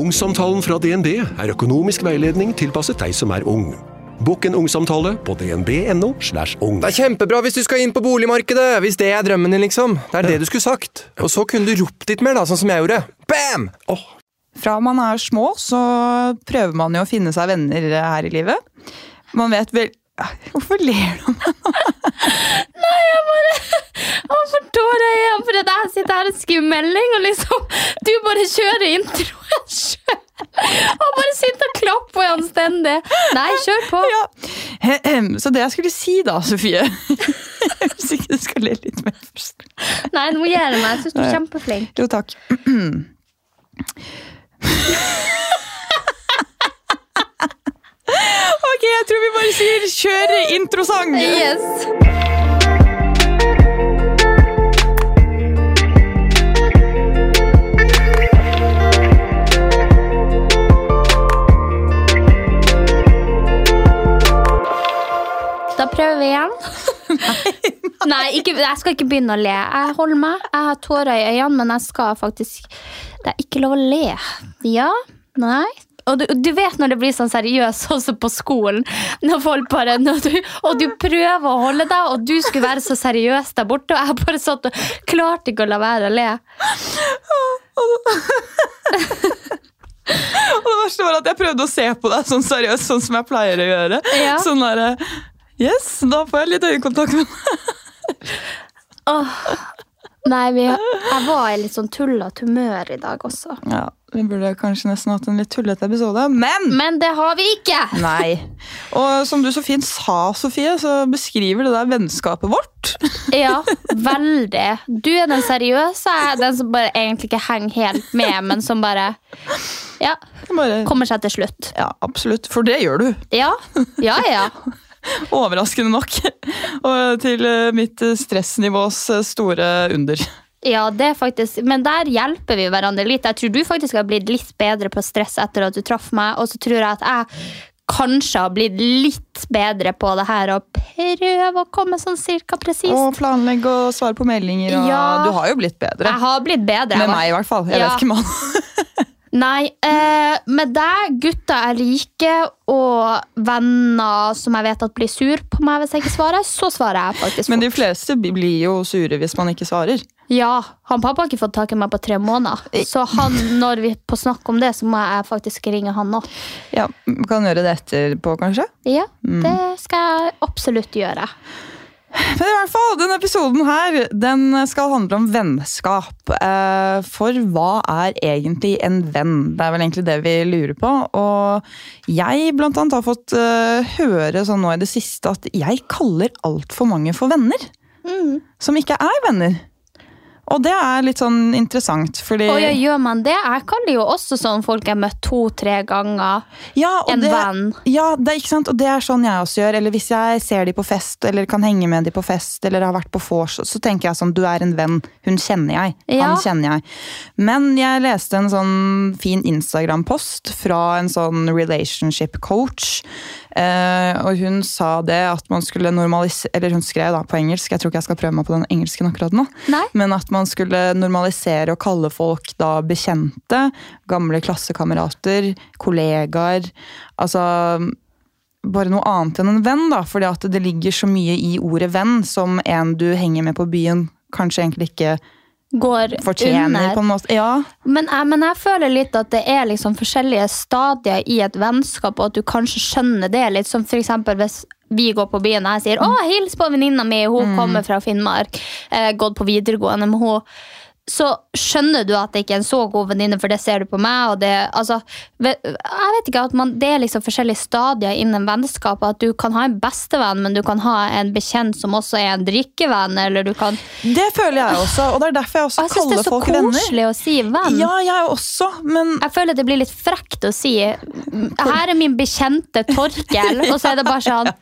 Ungsamtalen fra DNB er økonomisk veiledning tilpasset deg som er ung. Bokk en ungsamtale på dnb.no. slash ung. Det er kjempebra hvis du skal inn på boligmarkedet, hvis det er drømmen din, liksom. Det er det du skulle sagt. Og så kunne du ropt litt mer, da, sånn som jeg gjorde. Bam! Fra man er små, så prøver man jo å finne seg venner her i livet. Man vet vel Hvorfor ler du? Jeg bare Jeg forstår det igjen, for jeg sitter her og skriver melding, og liksom Du bare kjører introen sjøl. Og bare sitter og klapper er anstendig. Nei, kjør på. Ja. Så det jeg skulle si da, Sofie Hvis ikke du skal le litt mer først. Nei, nå gjør det meg. Jeg syns du er kjempeflink. Jo, takk. Ok, jeg tror vi bare sier kjør introsang! Yes. Da prøver vi igjen. Nei, ikke, jeg skal ikke begynne å le. Jeg holder meg. Jeg har tårer i øynene, men jeg skal faktisk Det er ikke lov å le. Ja? Nei? Og du, du vet når det blir sånn seriøst, sånn som på skolen. Når folk bare, når du, Og du prøver å holde deg, og du skulle være så seriøs der borte, og jeg bare satt og klarte ikke å la være å le. Og det verste var at jeg prøvde å se på deg sånn seriøst, sånn som jeg pleier å gjøre. Ja. Sånn der, Yes, da får jeg litt øyekontakt med deg. Åh. Nei, vi, jeg var i litt sånn tullete humør i dag også. Ja, Vi burde kanskje nesten hatt en litt tullete episode, men Men det har vi ikke! Nei. Og som du så fint sa, Sofie, så beskriver det der vennskapet vårt. Ja, veldig. Du er den seriøse, jeg er den som bare egentlig ikke henger helt med, men som bare ja, Bare, kommer seg til slutt. ja, absolutt. For det gjør du. Ja, ja, ja. Overraskende nok. Og til mitt stressnivås store under. Ja, det faktisk, Men der hjelper vi hverandre litt. Jeg tror du faktisk har blitt litt bedre på stress etter at du traff meg, og så tror jeg at jeg kanskje har blitt litt bedre på det her og prøve å komme sånn cirka presist. Og planlegge og svare på meldinger. Og Ja. Du har jo blitt bedre. Jeg har blitt bedre. Med meg, i hvert fall. Jeg Ja. vet ikke med han. Nei, eh, med deg, gutter jeg liker, og venner som jeg vet at blir sur på meg hvis jeg ikke svarer, så svarer jeg faktisk Men de fleste blir jo sure hvis man ikke svarer. Ja, han pappa har ikke fått tak i meg på tre måneder, så han, når vi på snakk om det, så må jeg faktisk ringe han nå. Ja, vi Kan gjøre det etterpå, kanskje. Ja, Mm. det skal jeg absolutt gjøre. Men i hvert fall, denne episoden her, den skal handle om vennskap. Eh, For hva er egentlig en venn? Det er vel egentlig det vi lurer på. Og jeg blant annet har fått eh, høre sånn nå i det siste at jeg kaller altfor mange for venner. Som ikke er venner. Og det er litt sånn interessant, fordi Og ja, gjør man det? Jeg kaller jo også sånn folk jeg har møtt to-tre ganger. Ja, En det, venn. Ja, det ikke sant? Og det er sånn jeg også gjør. Eller hvis jeg ser de på fest, eller kan henge med de på fest, eller har vært på vors, så tenker jeg sånn, du er en venn. Hun kjenner jeg. Ja. Han kjenner jeg. Men jeg leste en sånn fin Instagram-post fra en sånn relationship coach. Eh, og hun sa det at man skulle normalisere Eller hun skrev da på engelsk, jeg tror ikke jeg skal prøve meg på den engelsken akkurat nå. Nei? Men at man skulle normalisere og kalle folk da bekjente, gamle klassekamerater, kollegaer. Altså bare noe annet enn en venn, da. Fordi at det ligger så mye i ordet venn som en du henger med på byen, kanskje egentlig ikke Går fortjener, under. på en måte. Ja, Men jeg, men jeg føler litt at det er liksom forskjellige stadier i et vennskap, og at du kanskje skjønner det litt. Som eksempel hvis vi går på byen og jeg sier 'Å, hils på venninna mi, hun kommer fra Finnmark', eh, gått på videregående med hun. Så skjønner du at det ikke er en så god venninne, for det ser du på meg. og det, altså, jeg vet ikke, at man, Det er liksom forskjellige stadier innen vennskap. At du kan ha en bestevenn, men du kan ha en bekjent som også er en drikkevenn. eller du kan... Det føler jeg også, og det er derfor jeg Og også jeg syns det er så koselig venner. å si venn. Ja, jeg også, men Jeg føler det blir litt frekt å si 'her er min bekjente Torkel', og så er det bare sånn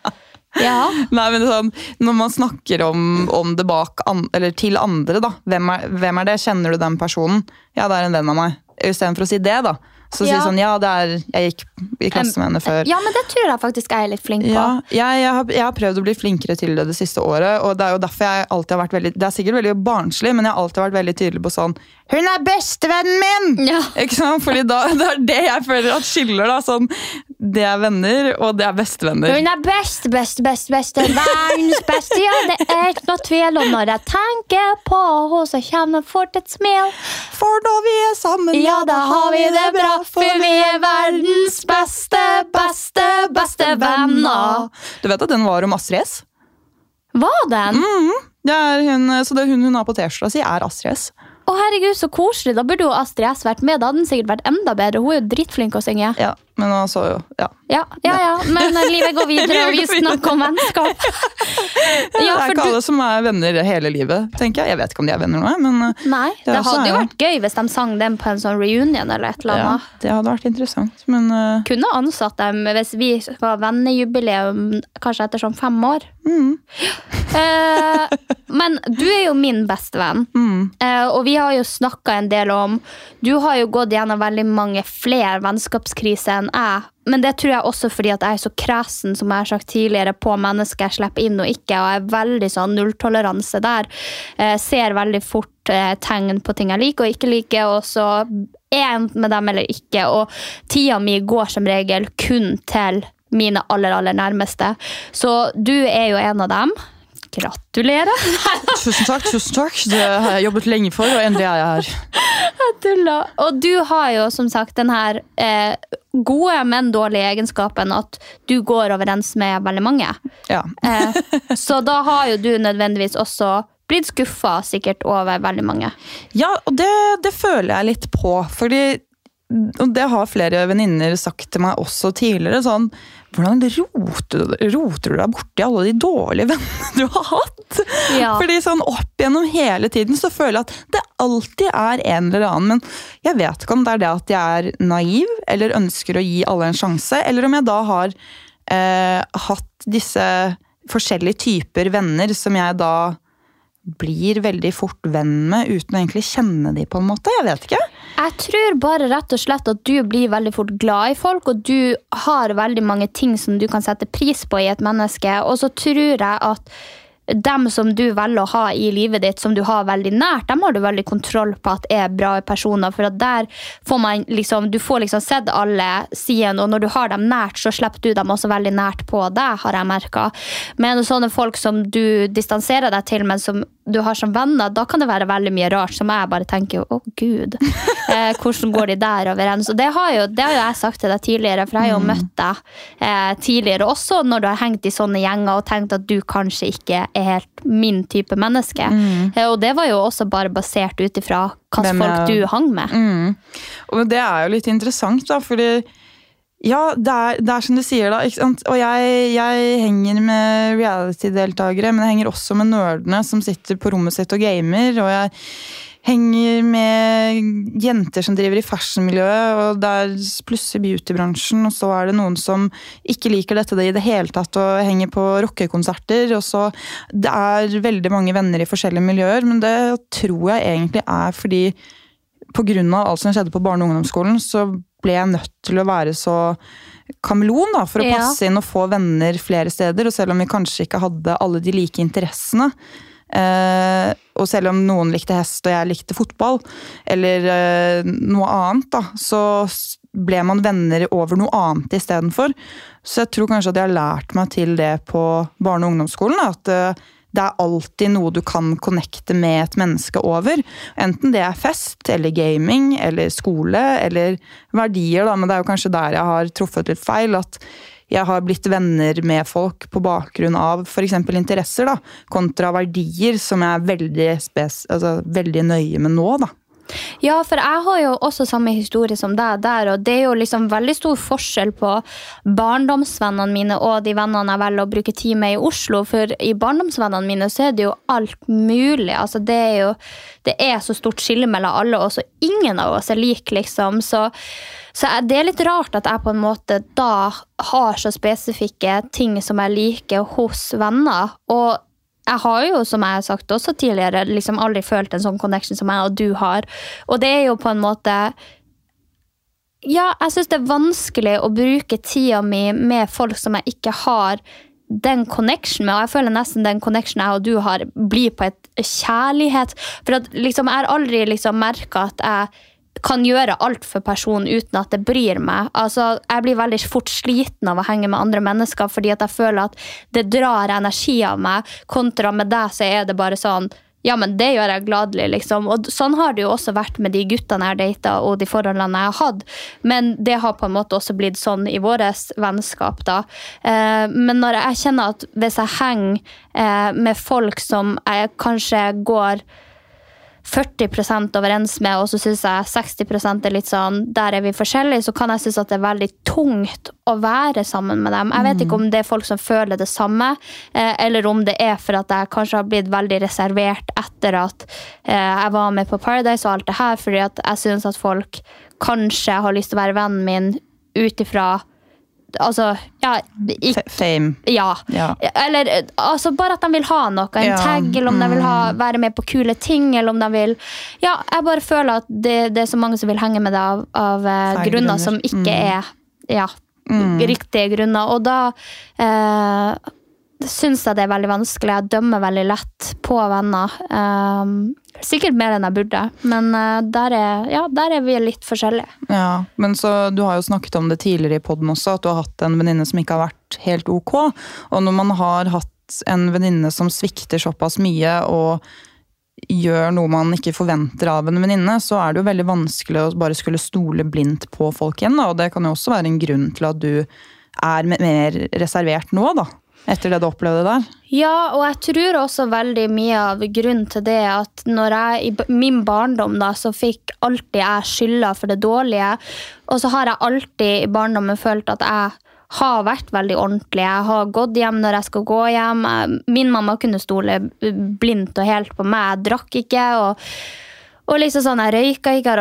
Ja. Nei, men sånn, Når man snakker om, om det bak, an, eller til andre, da. Hvem er, hvem er det? Kjenner du den personen? Ja, det er en venn av meg. Istedenfor å si det, da. Så si Ja. sånn, ja, det er, jeg gikk i klasse med henne før. ja, men det tror jeg faktisk jeg er litt flink på. Ja, jeg, jeg, har, jeg har prøvd å bli flinkere til det det siste året. og Det er jo derfor jeg alltid har vært veldig, det er sikkert veldig barnslig, men jeg har alltid vært veldig tydelig på sånn Hun er bestevennen min! Ja. Ikke sant? Fordi da, det er det jeg føler at skiller. da, sånn, Det er venner, og det er bestevenner. Hun er best, best, best, beste. Verdens beste. Ja, det er ikke noe tvil om når jeg tenker på henne, så kommer det fort et smil. For når vi er sammen, Ja, da har vi det bra, for vi er verdens beste, beste, beste venner. Du vet at den var om Astrid S? Var den? Det er hun, så det hun hun har på T-skjorta si, er Astrid S. Å herregud, så koselig. Da burde jo Astrid S vært med. Da hadde den sikkert vært enda bedre. Hun er jo dritflink å synge. Ja, men han så jo ja. Ja, ja, ja. Men eh, livet går videre, og vi snakker om vennskap. det er ikke alle som er venner hele livet, tenker jeg. Jeg vet ikke om de er venner nå, men uh, nei, Det det hadde jo vært gøy hvis de sang den på en sånn reunion eller et eller ja, det hadde vært interessant. Men uh, Kunne ansatt dem hvis vi var vennejubileum kanskje etter sånn fem år. Mm. uh, men du er jo min bestevenn, Mm. uh, og vi har jo snakka en del om Du har jo gått gjennom veldig mange flere vennskapskriser enn jeg. Men det tror jeg også fordi at jeg er så kresen som jeg har sagt tidligere, på mennesker jeg slipper inn og ikke. Og jeg er veldig sånn nulltoleranse der. Jeg ser veldig fort eh, tegn på ting jeg liker og ikke liker, og så er jeg med dem eller ikke. Og tida mi går som regel kun til mine aller, aller nærmeste. Så du er jo en av dem. Gratulerer. tusen takk, tusen takk. Det har jeg jobbet lenge for, og endelig er jeg her. Tulla. Og du har jo som sagt den her eh, gode, men dårlige egenskapen at du går overens med veldig mange. Ja. Eh, så da har jo du nødvendigvis også blitt skuffa sikkert over veldig mange. Ja, og det, det føler jeg litt på. Fordi og det har flere venninner sagt til meg også tidligere. sånn, Hvordan roter, roter du deg borti alle de dårlige vennene du har hatt? Ja. Fordi sånn Opp gjennom hele tiden så føler jeg at det alltid er en eller annen. Men jeg vet ikke om det er det at jeg er naiv eller ønsker å gi alle en sjanse, eller om jeg da har eh, hatt disse forskjellige typer venner som jeg da blir veldig fort venn med uten å egentlig kjenne de på en måte. Jeg vet ikke. Jeg tror bare rett og slett at du blir veldig fort glad i folk, og du har veldig mange ting som du kan sette pris på i et menneske. Og så tror jeg at dem som du velger å ha i livet ditt, som du har veldig nært, dem har du veldig kontroll på at er bra personer. For at der får man liksom, du får liksom sett alle sidene, og når du har dem nært, så slipper du dem også veldig nært på deg, har jeg merka. Men sånne folk som du distanserer deg til, men som du har som venner, da kan det være veldig mye rart som jeg bare tenker å gud, eh, hvordan går de der overens? Og det har, jo, det har jo jeg sagt til deg tidligere, for jeg har jo møtt deg eh, tidligere også når du har hengt i sånne gjenger og tenkt at du kanskje ikke er helt min type menneske. Mm. og det var jo også bare basert ut ifra hvilke folk du hang med. Mm. Og det er jo litt interessant, da, fordi ja, det er, det er som du sier, da. Ikke sant? Og jeg, jeg henger med reality-deltakere, men jeg henger også med nerdene som sitter på rommet sitt og gamer. Og jeg henger med jenter som driver i fashionmiljøet, og det er pluss i beautybransjen. Og så er det noen som ikke liker dette i det hele tatt og henger på rockekonserter. Og så Det er veldig mange venner i forskjellige miljøer, men det tror jeg egentlig er fordi pga. alt som skjedde på barne- og ungdomsskolen, så ble jeg nødt til å være så kameleon da, for å passe inn og få venner flere steder. Og selv om vi kanskje ikke hadde alle de like interessene, eh, og selv om noen likte hest og jeg likte fotball, eller eh, noe annet, da, så ble man venner over noe annet istedenfor. Så jeg tror kanskje at jeg har lært meg til det på barne- og ungdomsskolen. At eh, det er alltid noe du kan connecte med et menneske over. Enten det er fest, eller gaming, eller skole, eller verdier, da. Men det er jo kanskje der jeg har truffet litt feil. At jeg har blitt venner med folk på bakgrunn av f.eks. interesser, da, kontra verdier som jeg er veldig, spes, altså, veldig nøye med nå. da. Ja, for jeg har jo også samme historie som deg der, og det er jo liksom veldig stor forskjell på barndomsvennene mine og de vennene jeg velger å bruke tid med i Oslo, for i barndomsvennene mine så er det jo alt mulig. Altså, det er jo det er så stort skille mellom alle, og så ingen av oss er like, liksom. Så, så det er litt rart at jeg på en måte da har så spesifikke ting som jeg liker hos venner. og jeg har jo, som jeg har sagt også tidligere, liksom aldri følt en sånn connection som jeg og du har. Og det er jo på en måte Ja, jeg syns det er vanskelig å bruke tida mi med folk som jeg ikke har den connection med, og jeg føler nesten den connection jeg og du har, blir på et kjærlighet. For at, liksom, jeg har aldri liksom merka at jeg kan gjøre alt for personen uten at det bryr meg. Altså, jeg blir veldig fort sliten av å henge med andre mennesker fordi at jeg føler at det drar energi av meg, kontra med deg så er det bare sånn ja, men det gjør jeg gladelig, liksom. Og sånn har det jo også vært med de guttene jeg har data og de forholdene jeg har hatt. Men det har på en måte også blitt sånn i vårt vennskap, da. Eh, men når jeg kjenner at hvis jeg henger eh, med folk som jeg kanskje går 40% overens med, og så syns jeg 60% er litt sånn Der er vi forskjellige, så kan jeg synes at det er veldig tungt å være sammen med dem. Jeg vet ikke om det er folk som føler det samme, eh, eller om det er for at jeg kanskje har blitt veldig reservert etter at eh, jeg var med på Paradise og alt det her, fordi at jeg syns at folk kanskje har lyst til å være vennen min ut ifra Altså, ja ikke, Fame. Ja. ja. Eller altså, bare at de vil ha noe. En ja. tag, eller om mm. de vil ha, mm. være med på kule ting. Eller om de vil Ja, jeg bare føler at det, det er så mange som vil henge med deg av, av uh, grunner som ikke mm. er ja, mm. riktige grunner. Og da uh, syns jeg det er veldig vanskelig. Jeg dømmer veldig lett på venner. Um, sikkert mer enn jeg burde, men uh, der, er, ja, der, er, vi litt forskjellige. Ja, men så Du har jo snakket om det tidligere i poden også, at du har hatt en venninne som ikke har vært helt ok. Og når man har hatt en venninne som svikter såpass mye og gjør noe man ikke forventer av en venninne, så er det jo veldig vanskelig å bare skulle stole blindt på folk igjen. Da. Og det kan jo også være en grunn til at du er mer reservert nå, da etter det du opplevde der? Ja, og jeg tror også veldig mye av grunnen til det at når jeg i min barndom da, så fikk alltid jeg skylda for det dårlige. Og så har jeg alltid i barndommen følt at jeg har vært veldig ordentlig. Jeg har gått hjem når jeg skal gå hjem. Min mamma kunne stole blindt og helt på meg. Jeg drakk ikke. og og liksom sånn, Jeg røyka ikke,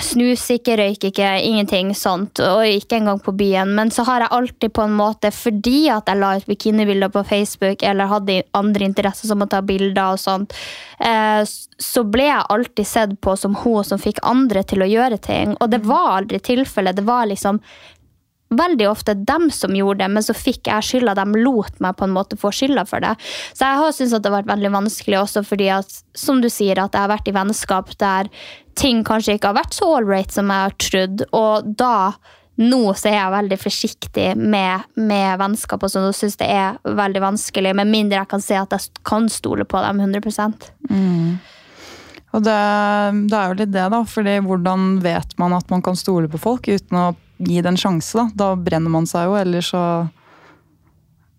snus ikke, røyk ikke, ingenting sånt. Og ikke engang på byen. Men så har jeg alltid på en måte, fordi at jeg la ut bikinibilder på Facebook eller hadde andre interesser som å ta bilder og sånt, eh, så ble jeg alltid sett på som hun som fikk andre til å gjøre ting. Og det var aldri tilfellet. Det var liksom veldig ofte dem som gjorde det, men så fikk jeg skylda. De lot meg på en måte få skylda for det. Så jeg har syntes at det har vært veldig vanskelig også fordi at, som du sier, at jeg har vært i vennskap der ting kanskje ikke har vært så all som jeg har trodd. Og da, nå så er jeg veldig forsiktig med, med vennskap og sånn, og syns det er veldig vanskelig, med mindre jeg kan se at jeg kan stole på dem 100 mm. Og det, det, er jo litt det, da. fordi hvordan vet man at man kan stole på folk uten å gi det en sjanse, da. Da brenner man seg jo, eller så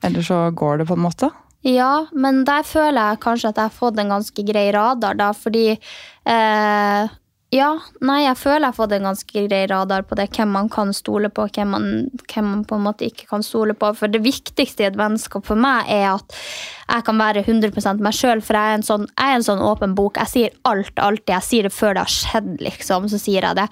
Eller så går det på en måte. Ja, men der føler jeg kanskje at jeg har fått en ganske grei radar, da, fordi eh, ja, nei, jeg føler jeg har fått en ganske grei radar på det, hvem man kan stole på, hvem man, hvem man, på en måte ikke kan stole på. For det viktigste i et vennskap for meg er at jeg kan være 100 meg sjøl. For jeg er, sånn, jeg er, en sånn, åpen bok. Jeg sier alt, alltid. Jeg sier det før det har skjedd, liksom. Så sier jeg det.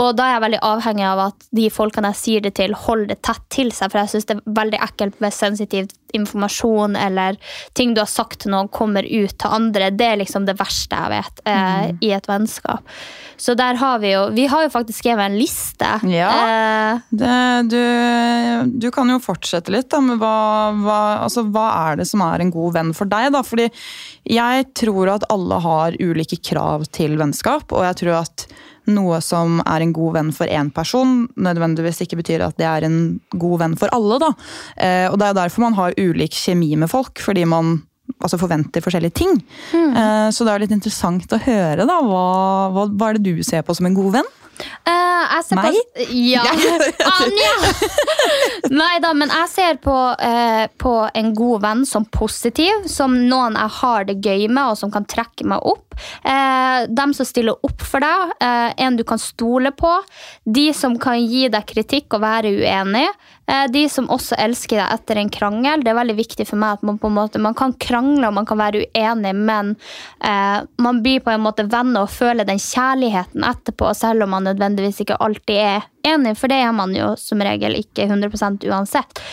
Og da er jeg veldig avhengig av at de folkene jeg sier det til, holder det tett til seg. For jeg syns det er veldig ekkelt med sensitiv informasjon eller ting du har sagt til noen, kommer ut til andre. Det er liksom det verste jeg vet eh, mm. i et vennskap. Så der har vi jo Vi har jo faktisk skrevet en liste. Ja, eh, det, du, du, kan jo fortsette litt da, med hva, hva, altså, hva er det som er en god venn for deg, da? Fordi jeg tror at alle har ulike krav til vennskap, og jeg tror at noe som er en god venn for én person, nødvendigvis ikke betyr at det er en god venn for alle. Da. Eh, og Det er derfor man har ulik kjemi med folk, fordi man altså forventer forskjellige ting. Mm. Så det er litt interessant å høre. da, hva, hva, hva, er det du ser på som en god venn? Ser Meg? På, ja. Anja! Nei da, men jeg ser på, uh, på en god venn som positiv, som noen jeg har det gøy med, og som kan trekke meg opp. Uh, dem som stiller opp for deg, en du kan stole på. De som kan gi deg kritikk og være uenig. Eh, de som også elsker deg etter en krangel. Det er veldig viktig for meg at man på en måte, man kan krangle og man kan være uenig, men eh, man blir på en måte venner og føler den kjærligheten etterpå, selv om man nødvendigvis ikke alltid er enig, for det er man jo som regel ikke 100 uansett.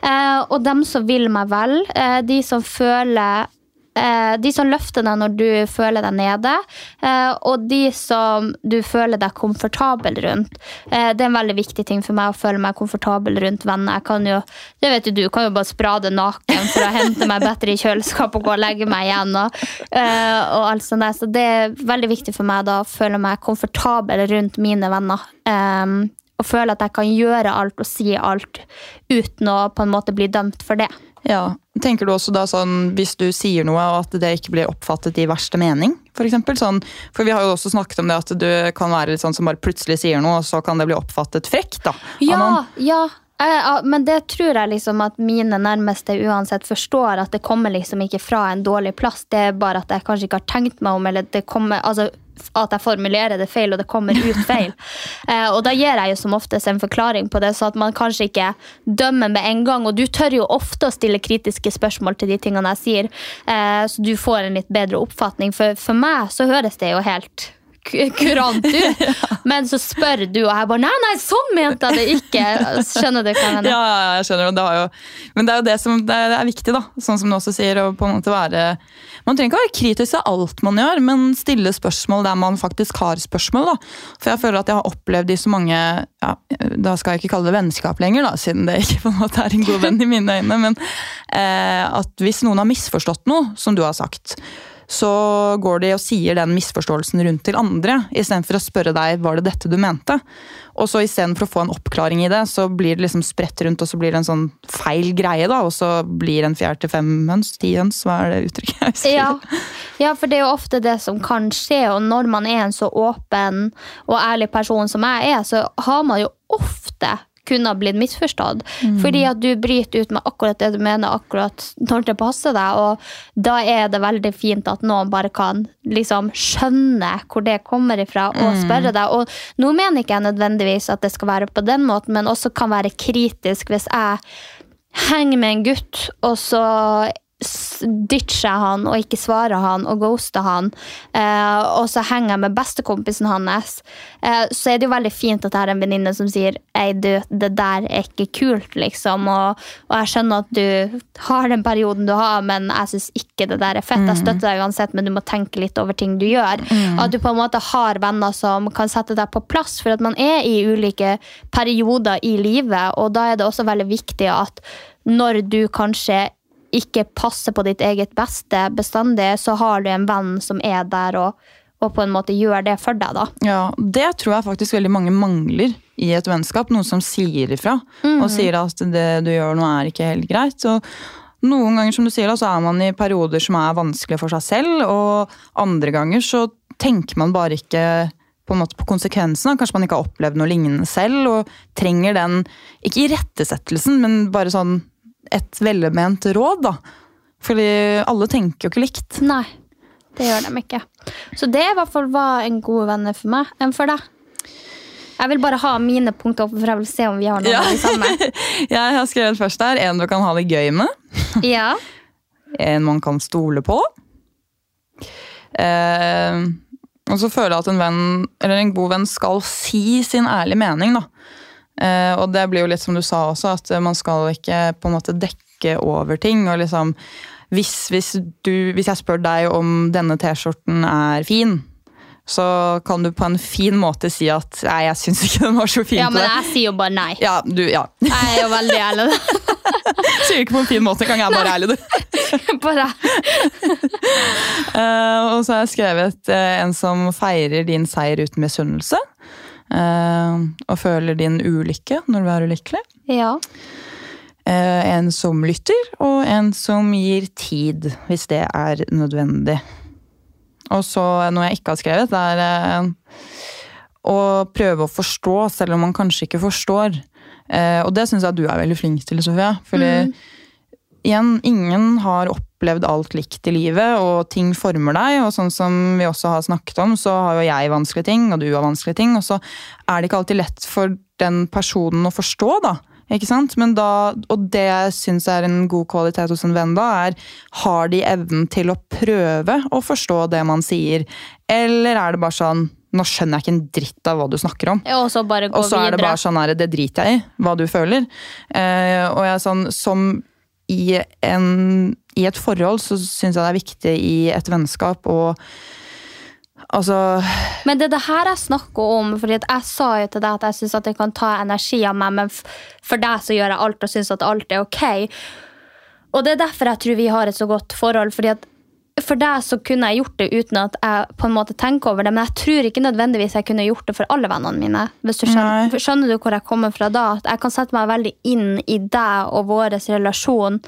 Eh, og dem som vil meg vel, eh, de som føler de som løfter deg når du føler deg nede, eh, og de som du føler deg komfortabel rundt. Eh, det er en veldig viktig ting for meg å føle meg komfortabel rundt venner. Jeg kan jo, det vet jo du, kan jo bare sprade naken for å hente meg bedre i kjøleskapet og gå og legge meg igjen. Og, eh, og alt sånt der. Så det er veldig viktig for meg da å føle meg komfortabel rundt mine venner. Eh, og føle at jeg kan gjøre alt og si alt uten å på en måte bli dømt for det. Ja. Tenker du også da sånn, Hvis du sier noe og at det ikke blir oppfattet i verste mening? For, eksempel, sånn, for vi har jo også snakket om det at du kan være litt sånn som bare plutselig sier noe, og så kan det bli oppfattet frekt. da. Ja, ja. Eh, Men det tror jeg liksom at mine nærmeste uansett forstår. At det kommer liksom ikke fra en dårlig plass. Det er bare at jeg kanskje ikke har tenkt meg om, eller det kommer, altså at jeg formulerer det feil, og det kommer ut feil. Eh, og da gir jeg jo som oftest en forklaring på det, så at man kanskje ikke dømmer med en gang. Og du tør jo ofte å stille kritiske spørsmål til de tingene jeg sier, eh, så du får en litt bedre oppfatning. For, for meg så høres det jo helt ku- kurant ut, men så spør du, og jeg bare Nei, nei, sånn mente jeg det ikke! Skjønner du hva jeg mener? Ja, ja, ja, jeg skjønner. Det jo, men det er jo det som det er, det er viktig, da. Sånn som du også sier. å på en måte være, Man trenger ikke være kritisk til alt man gjør, men stille spørsmål der man faktisk har spørsmål. da. For jeg føler at jeg har opplevd i så mange ja, Da skal jeg ikke kalle det vennskap lenger, da, siden det ikke på en måte er en god venn i mine øyne. Men eh, at hvis noen har misforstått noe, som du har sagt, så går de og sier den misforståelsen rundt til andre, istedenfor å spørre deg var det dette du mente. Og så istedenfor å få en oppklaring i det, så blir det liksom spredt rundt, og så blir det en sånn feil greie, da, og så blir en fjær til fem høns, ti høns, hva er det uttrykket jeg? Ja. ja, for det er jo ofte det som kan skje, og når man er en så åpen og ærlig person som jeg er, så har man jo ofte kunne ha blitt misforstått. Fordi at du bryter ut med akkurat det du mener akkurat når det passer deg, og da er det veldig fint at noen bare kan liksom skjønne hvor det kommer ifra, og spørre deg. Og nå mener ikke jeg nødvendigvis at det skal være på den måten, men også kan være kritisk hvis jeg henger med en gutt, og så ditcher jeg han og ikke svarer han og ghoster han, eh, og så henger jeg med bestekompisen hans, eh, så er det jo veldig fint at jeg har en venninne som sier Ei, du, det der er ikke kult, liksom. Og, og jeg skjønner at du har den perioden du har, men jeg syns ikke det der er fett. Jeg støtter deg uansett, men du må tenke litt over ting du gjør. At du på en måte har venner som kan sette deg på plass, for at man er i ulike perioder i livet, og da er det også veldig viktig at når du kanskje ikke passer på ditt eget beste bestandig, så har du en venn som er der og, og på en måte gjør det for deg. da. Ja, Det tror jeg faktisk veldig mange mangler i et vennskap. Noen som sier ifra. Og sier at det du gjør nå er ikke helt greit. Og noen ganger som du sier da, så er man i perioder som er vanskelige for seg selv, og andre ganger så tenker man bare ikke på, en måte på konsekvensene. Kanskje man ikke har opplevd noe lignende selv, og trenger den, ikke irettesettelsen, men bare sånn et velment råd. da. Fordi alle tenker jo ikke likt. Nei, det gjør de ikke. Så det i hvert fall var en god venn for meg enn for deg. Jeg vil bare ha mine punkter opp, for jeg vil se om vi har noe Ja. av de samme. Jeg har skrevet først der, en du kan ha det gøy med. Ja. en man kan stole på. Eh, og så føler jeg at en venn, eller en god venn skal si sin ærlige mening. da. Eh, og det blir jo litt som du sa også, at man skal ikke på en måte dekke over ting. og liksom, hvis, hvis, du, hvis jeg spør deg om denne T-skjorten er fin, så kan du på en fin måte si at nei, jeg syns ikke den var så fin. ja, men jeg sier jo bare nei. Ja, du, ja. Jeg er jo veldig ærlig. Sier ikke på en fin måte, kan jeg bare ærlig du. Bare. uh, og så har jeg skrevet uh, en som feirer din seier uten misunnelse. Eh, og føler din ulykke når du er ulykkelig. Ja. Eh, en som lytter, og en som gir tid, hvis det er nødvendig. Og så noe jeg ikke har skrevet, det er å prøve å forstå, selv om man kanskje ikke forstår. Eh, og det syns jeg at du er veldig flink til, Sofia. Fordi igjen, ingen har opplevd alt likt i livet, og ting former deg. Og sånn som vi også har snakket om, så har jo jeg vanskelige ting, og du har vanskelige ting. Og så er det ikke alltid lett for den personen å forstå, da. Ikke sant? Men da, og det jeg syns er en god kvalitet hos en venn, da, er har de evnen til å prøve å forstå det man sier, eller er det bare sånn nå skjønner jeg ikke en dritt av hva du snakker om. Og så Og er det bare sånn her, det driter jeg i, hva du føler. Eh, og jeg er sånn, som i, en, i et forhold så syns jeg det er viktig i et vennskap å Altså Men det er det her jeg snakker om. fordi Jeg sa jo til deg at jeg syns det kan ta energi av meg, men for deg så gjør jeg alt og syns at alt er ok. Og det er derfor jeg tror vi har et så godt forhold. fordi at for deg så kunne jeg gjort det uten at jeg på en måte tenker over det, men jeg tror ikke nødvendigvis jeg kunne gjort det for alle vennene mine. Hvis du skjønner, skjønner du hvor jeg kommer fra da? At jeg kan sette meg veldig inn i deg og vår relasjon,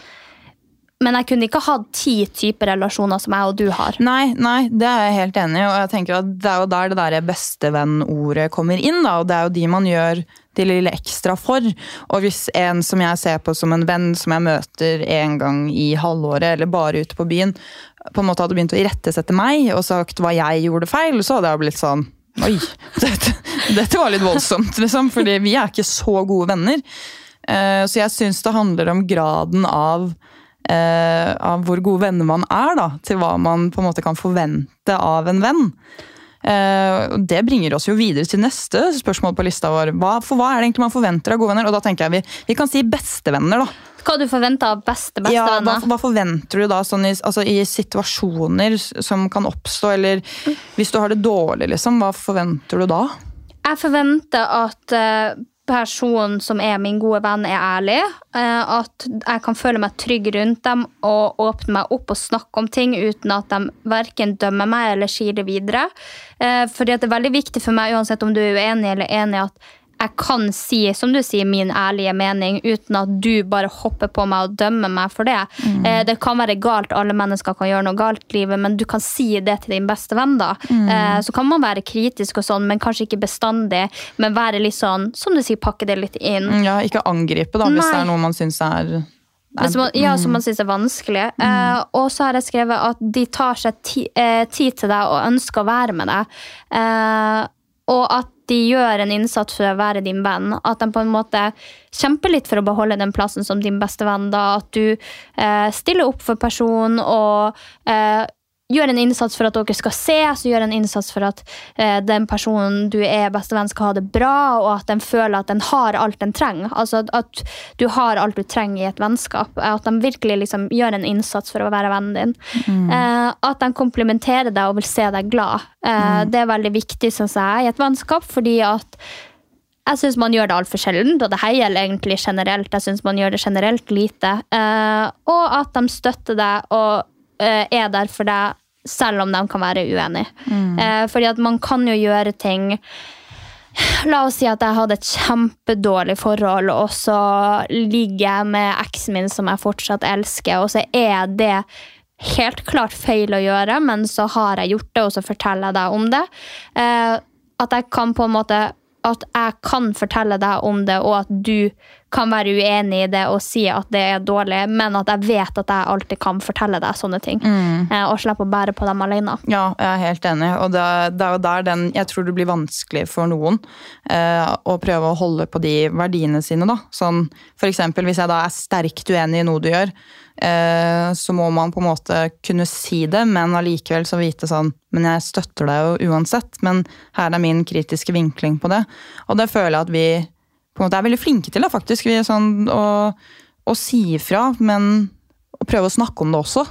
men jeg kunne ikke hatt ti typer relasjoner som jeg og du har. Nei, nei, det er jeg helt enig i. Og jeg tenker at det er jo der det der bestevenn-ordet kommer inn. da, Og det er jo de man gjør det lille ekstra for. Og hvis en som jeg ser på som en venn, som jeg møter en gang i halvåret, eller bare ute på byen, på en måte hadde begynt å irettesette meg og sagt hva jeg gjorde feil, så hadde jeg blitt sånn Oi, dette, dette var litt voldsomt, liksom. Fordi vi er ikke så gode venner. Eh, Så jeg syns det handler om graden av eh, av hvor gode venner man er, da, til hva man på en måte kan forvente av en venn. Eh, det bringer oss jo videre til neste spørsmål på lista vår. Hva, for hva er det egentlig man forventer av gode venner? Og da tenker jeg vi, vi kan si bestevenner, da. Hva du forventer av beste Ja, hva, bestevenner? hva forventer du da sånn i, altså, i situasjoner som kan oppstå, eller hvis du har det dårlig, liksom, hva forventer du da? Jeg forventer at eh, personen som er min gode venn, er ærlig. eh, at jeg kan føle meg trygg rundt dem og åpne meg opp og snakke om ting uten at de verken dømmer meg eller sier det videre. Eh, fordi det er veldig viktig for meg, uansett om du er uenig eller enig, at jeg kan si som du sier, min ærlige mening uten at du bare hopper på meg og dømmer meg for det. Eh, det kan være galt, alle mennesker kan gjøre noe galt i livet, men du kan si det til din beste venn. da. Eh, så kan man være kritisk, og sånn, men kanskje ikke bestandig. Men være litt sånn, som du sier, pakke det litt inn. Mm, Ja, ikke angripe, da, hvis Nei. det er noe man syns er, som ja, som man syns er vanskelig. Eh, og så har jeg skrevet at de tar seg ti, eh, tid til deg og ønsker å være med deg. Eh, og at de gjør en innsats for å være din venn. At de på en måte kjemper litt for å beholde den plassen som din beste venn. Da. At du eh, stiller opp for personen og eh, gjør en innsats for at dere skal ses, gjør en innsats for at eh, den personen du er bestevenn skal ha det bra, og at den føler at den har alt den trenger. Altså at, at du har alt du trenger i et vennskap. At de virkelig liksom gjør en innsats for å være vennen din. Eh, at de komplimenterer deg og vil se deg glad. Eh, Det er veldig viktig syns jeg, i et vennskap, fordi at jeg syns man gjør det altfor sjelden, og det gjelder egentlig generelt. Jeg synes man gjør det generelt lite. Eh, og at de støtter deg og er der for deg, selv om de kan være uenige. Eh, fordi at man kan jo gjøre ting La oss si at jeg hadde et kjempedårlig forhold, og så ligger jeg med eksen min som jeg fortsatt elsker, og så er det helt klart feil å gjøre, men så har jeg gjort det, og så forteller jeg deg om det. Eh, at jeg kan på en måte at jeg kan fortelle deg om det, og at du kan være uenig i det og si at det er dårlig, men at jeg vet at jeg alltid kan fortelle deg sånne ting. Mm. og slippe å bære på dem alene. Ja, jeg er helt enig. Og det, det er jo der den Jeg tror det blir vanskelig for noen eh, å prøve å holde på de verdiene sine, da. Sånn for eksempel hvis jeg da er sterkt uenig i noe du gjør, eh, så må man på en måte kunne si det, men allikevel så vite sånn Men jeg støtter deg jo uansett, men her er min kritiske vinkling på det. Og det føler jeg at vi på en måte er veldig flinke til, da, faktisk. Vi er sånn å, å si ifra, men å prøve å snakke om det også.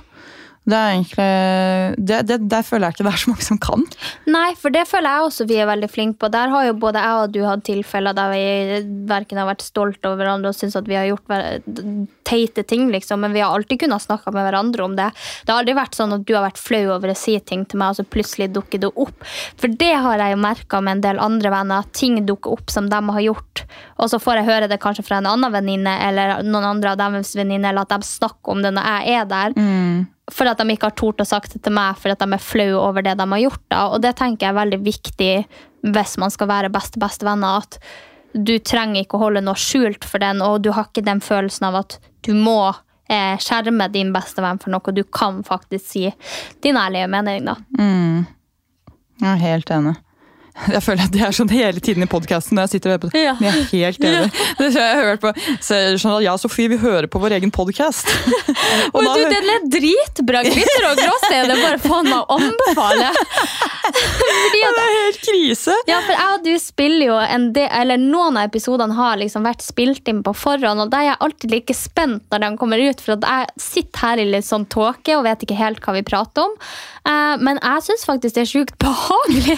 Det er egentlig, det, det, Der føler jeg ikke det er så mange som kan. Nei, for det føler jeg også vi er veldig flinke på. Der har jo både jeg og du hatt tilfeller der vi verken har vært stolt over hverandre og syns at vi har gjort teite ting, liksom, men vi har alltid kunnet snakke med hverandre om det. Det har aldri vært sånn at du har vært flau over å si ting til meg, og så plutselig dukker det opp. For det har jeg jo merka med en del andre venner, at ting dukker opp som de har gjort, og så får jeg høre det kanskje fra en annen venninne eller noen andre av deres venninner, eller at de snakker om det når jeg er der. For at de ikke har tort å sagt det til meg, for at de er flau over det de har gjort. da, Og det tenker jeg er veldig viktig hvis man skal være beste bestevenner, at du trenger ikke å holde noe skjult for den, og du har ikke den følelsen av at du må eh, skjerme din bestevenn for noe. Du kan faktisk si din ærlige mening, da. Jeg er helt enig. Jeg føler at det er sånn hele tiden i podkasten når jeg sitter og hører på det. Ja. Men jeg er helt enig. Det har jeg hørt på. Så jeg det sånn at jeg og Sofie vi hører på vår egen podkast. Og du, den er dritbra! Glitter og det er bare faen meg å anbefale. Fordi at Det er helt krise! Ja, for jeg og du spiller jo en del, eller Noen av episodene har liksom vært spilt inn på forhånd, og da er jeg alltid like spent når de kommer ut, for at jeg sitter her i litt sånn tåke og vet ikke helt hva vi prater om. Eh, men jeg syns faktisk det er sjukt behagelig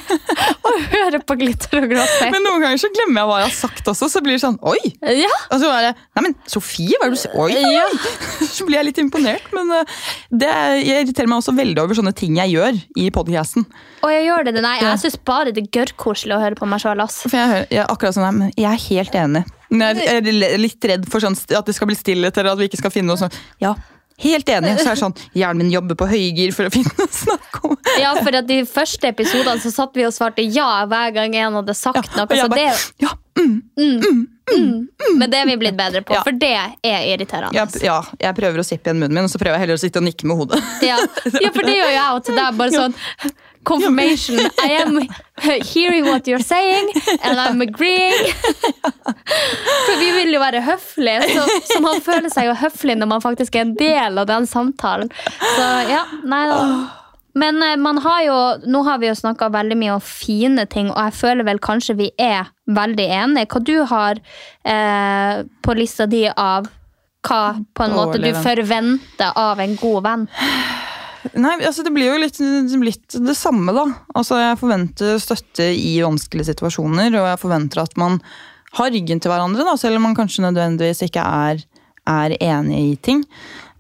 høre på glitter og gråstein. Men noen ganger så glemmer jeg hva jeg har sagt også, så blir det sånn oi! Ja, Og så bare Nei, men Sofie, hva er det du sier? Oi! Ja. Så blir jeg litt imponert. Men eh, det, irriterer meg også veldig over sånne ting jeg gjør i podcasten. og jeg gjør det. Nei, jeg syns bare det er gørrkoselig å høre på meg sjøl. For jeg, hører, jeg, akkurat sånn, men jeg er helt enig. Jeg er litt redd for sånn, at det skal bli stillhet, eller at vi ikke skal finne noe sånt. Ja, helt enig. Så er det sånn, hjernen min jobber på høygir for å finne noe å snakke om. Ja, for at de første episodene så satt vi og svarte ja hver gang en hadde sagt noe. og jeg Så bare, det, ja, mm, men det er vi blitt bedre på, Ja. for det er irriterende. Ja, ja, jeg prøver å sippe igjen munnen min, og så prøver jeg heller å sitte og nikke med hodet. Ja. ja, for det gjør jeg og til deg. Bare sånn confirmation. I am hearing what you're saying, and I'm agreeing. For vi vil jo være høflige, så, så man føler seg jo høflig når man faktisk er en del av den samtalen. Så ja, nei da. Men eh, man har jo, nå har vi jo snakka veldig mye om fine ting, og jeg føler vel kanskje vi er veldig enige. Hva du har eh, på lista di av hva på en måte du forventer av en god venn? Nei, altså Det blir jo litt, litt det samme, da. Altså Jeg forventer støtte i vanskelige situasjoner, og jeg forventer at man har ryggen til hverandre, da, selv om man kanskje nødvendigvis ikke er, er enig i ting.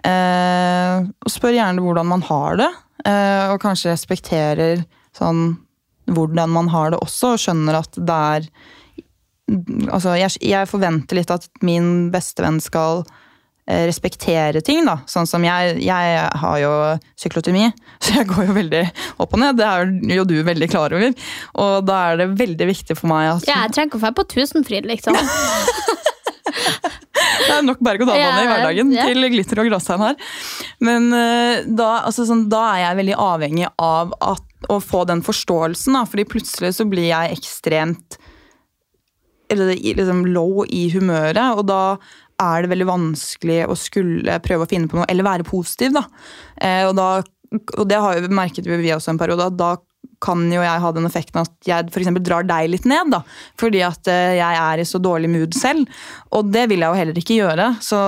Eh, og spør gjerne hvordan man har det, eh, og kanskje respekterer sånn hvordan man har det også, og skjønner at det er Altså, jeg, jeg forventer litt at min bestevenn skal respektere ting, da. Sånn som jeg, jeg har jo syklotomi, så jeg går jo veldig opp og ned. Det er jo du veldig klar over. Og da er det veldig viktig for meg at Ja, jeg trenger ikke å dra på Tusenfryd, liksom. det er nok berg-og-dal-bane i hverdagen ja. til glitter og gråstein her. Men eh, da, altså, sånn, da er jeg veldig avhengig av at, å få den forståelsen, da. Fordi plutselig så blir jeg ekstremt eller, liksom, low i humøret, og da er det veldig vanskelig å skulle prøve å finne på noe, eller være positiv, da. Eh, og, da og det har jo merket vi også en periode, at da kan jo jeg ha den effekten at jeg eksempel drar deg litt ned, da. Fordi at eh, jeg er i så dårlig mood selv. Og det vil jeg jo heller ikke gjøre. Så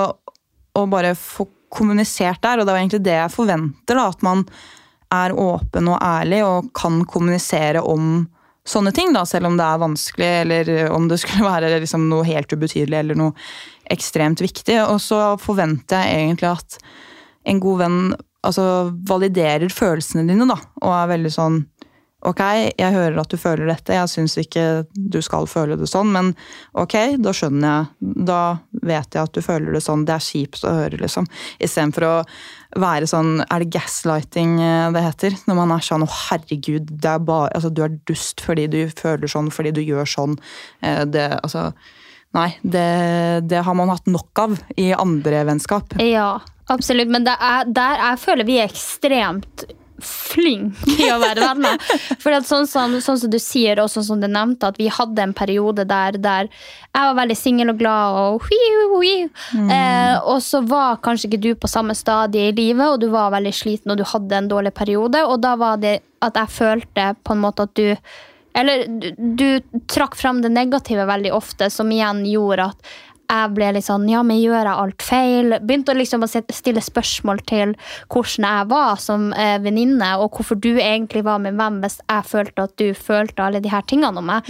å bare få kommunisert der, og det jo egentlig det jeg forventer, da. At man er åpen og ærlig og kan kommunisere om sånne ting, da, selv om det er vanskelig, eller om det skulle være liksom noe helt ubetydelig eller noe ekstremt viktig. Og så forventer jeg egentlig at en god venn altså, validerer følelsene dine, da, og er veldig sånn Ok, jeg hører at du føler dette, jeg syns ikke du skal føle det sånn, men ok, da skjønner jeg. Da vet jeg at du føler det sånn. Det er kjipt å høre, liksom. Istedenfor å være sånn Er det gaslighting eh, det heter? Når man er sånn å herregud, det er bare, altså, du er dust fordi du føler sånn, fordi du gjør sånn. Eh, Det, altså Nei, det, det har man hatt nok av i andre vennskap. Ja, absolutt. Men er, der jeg føler vi er ekstremt flinke i å være venner. For sånn, som, sånn som du sier, og sånn som du nevnte, at vi hadde en periode der, der jeg var veldig singel og glad, og, hui, hui, Mm. Eh, og så var kanskje ikke du på samme stadie i livet, og du var veldig sliten, og du hadde en dårlig periode, og da var det at jeg følte på en måte at du eller du, du trakk fram det negative veldig ofte, som igjen gjorde at jeg ble litt sånn Ja, men gjør jeg alt feil? Begynte å liksom stille spørsmål til hvordan jeg var som eh, venninne, og hvorfor du egentlig var min venn hvis jeg følte at du følte alle de her tingene om meg.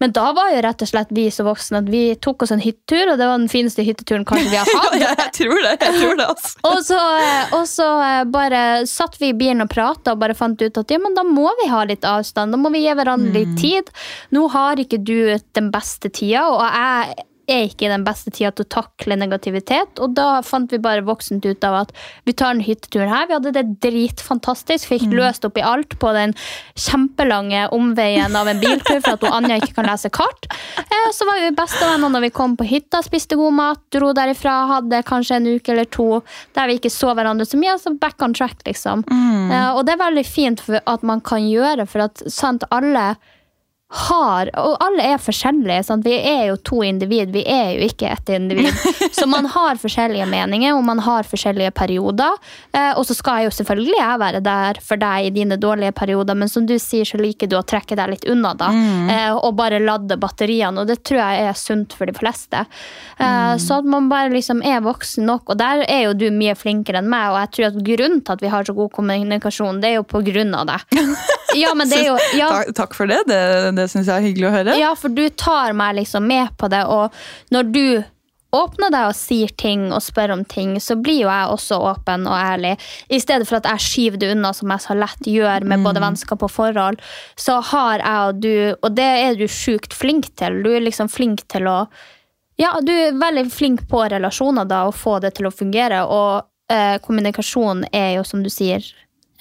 Men da var jo rett og slett vi så voksne at vi tok oss en hyttetur, og det var den fineste hytteturen kanskje vi har hatt. jeg tror det. jeg tror det, altså. Og så, eh, og så eh, bare satt vi i bilen og prata og bare fant ut at ja, men da må vi ha litt avstand. Da må vi gi hverandre litt tid. Nå har ikke du den beste tida, og jeg er ikke den beste tida til å takle negativitet. Og da fant vi bare voksent ut av at vi tar en hyttetur her. Vi hadde det dritfantastisk. Fikk løst opp i alt på den kjempelange omveien av en biltur for at Anja ikke kan lese kart. Eh, så var vi bestevenner når vi kom på hytta, spiste god mat, dro derifra, hadde kanskje en uke eller to der vi ikke så hverandre så mye. Så back on track, liksom. Eh, og det er veldig fint at man kan gjøre, for at sant, alle har Og alle er forskjellige. Sant? Vi er jo to individ, vi er jo ikke ett individ. Så man har forskjellige meninger, og man har forskjellige perioder. Eh, og så skal jo selvfølgelig jeg være der for deg i dine dårlige perioder, men som du sier, så liker du å trekke deg litt unna, da. Eh, og bare ladde batteriene, og det tror jeg er sunt for de fleste. Eh, Så at man bare liksom er voksen nok, og der er jo du mye flinkere enn meg, og jeg tror at grunnen til at vi har så god kommunikasjon, det er jo på grunn av deg. Ja, men det er jo ja, Takk, takk for det. Det, det syns jeg er hyggelig å høre. ja, for du tar meg liksom med på det, og når du åpner deg og sier ting og spør om ting, så blir jo jeg også åpen og ærlig. I stedet for at jeg skyver det unna, som jeg så lett gjør med både vennskap og forhold, så har jeg og du, og det er du sjukt flink til. Du er liksom flink til å Ja, du er veldig flink på relasjoner, da, og få det til å fungere, og eh, kommunikasjon er jo, som du sier,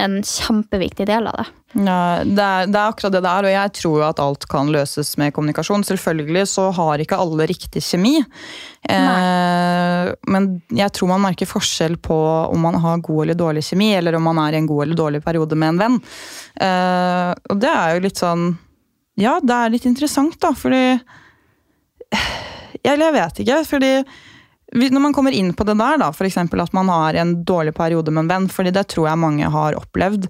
en kjempeviktig del av det. Ja, det, er, det er akkurat det det er, og jeg tror jo at alt kan løses med kommunikasjon. Selvfølgelig så har ikke alle riktig kjemi. Eh, men jeg tror man merker forskjell på om man har god eller dårlig kjemi, eller om man er i en god eller dårlig periode med en venn. Eh, og det er jo litt sånn Ja, det er litt interessant, da, fordi Eller jeg vet ikke, fordi når man kommer inn på det der, da, f.eks. at man har en dårlig periode med en venn, fordi det tror jeg mange har opplevd.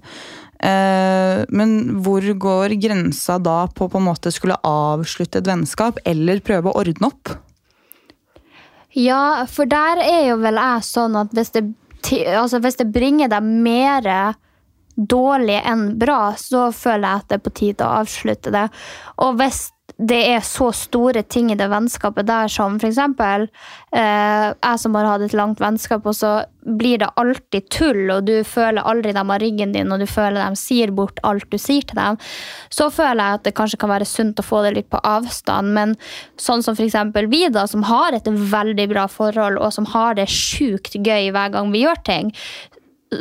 Eh, men hvor går grensa da på på en måte skulle avslutte et vennskap, eller prøve å ordne opp? Ja, for der er jo vel jeg sånn at hvis det, altså hvis det bringer deg mer dårlig enn bra, så føler jeg at det er på tide å avslutte det. Og hvis det er så store ting i det vennskapet der, som eksempel eh, jeg som har hatt et langt vennskap, og så blir det alltid tull, og du føler aldri dem har ryggen din, og du føler dem sier bort alt du sier til dem, så føler jeg at det kanskje kan være sunt å få det litt på avstand. Men sånn som eksempel vi, da, som har et veldig bra forhold, og som har det sjukt gøy hver gang vi gjør ting,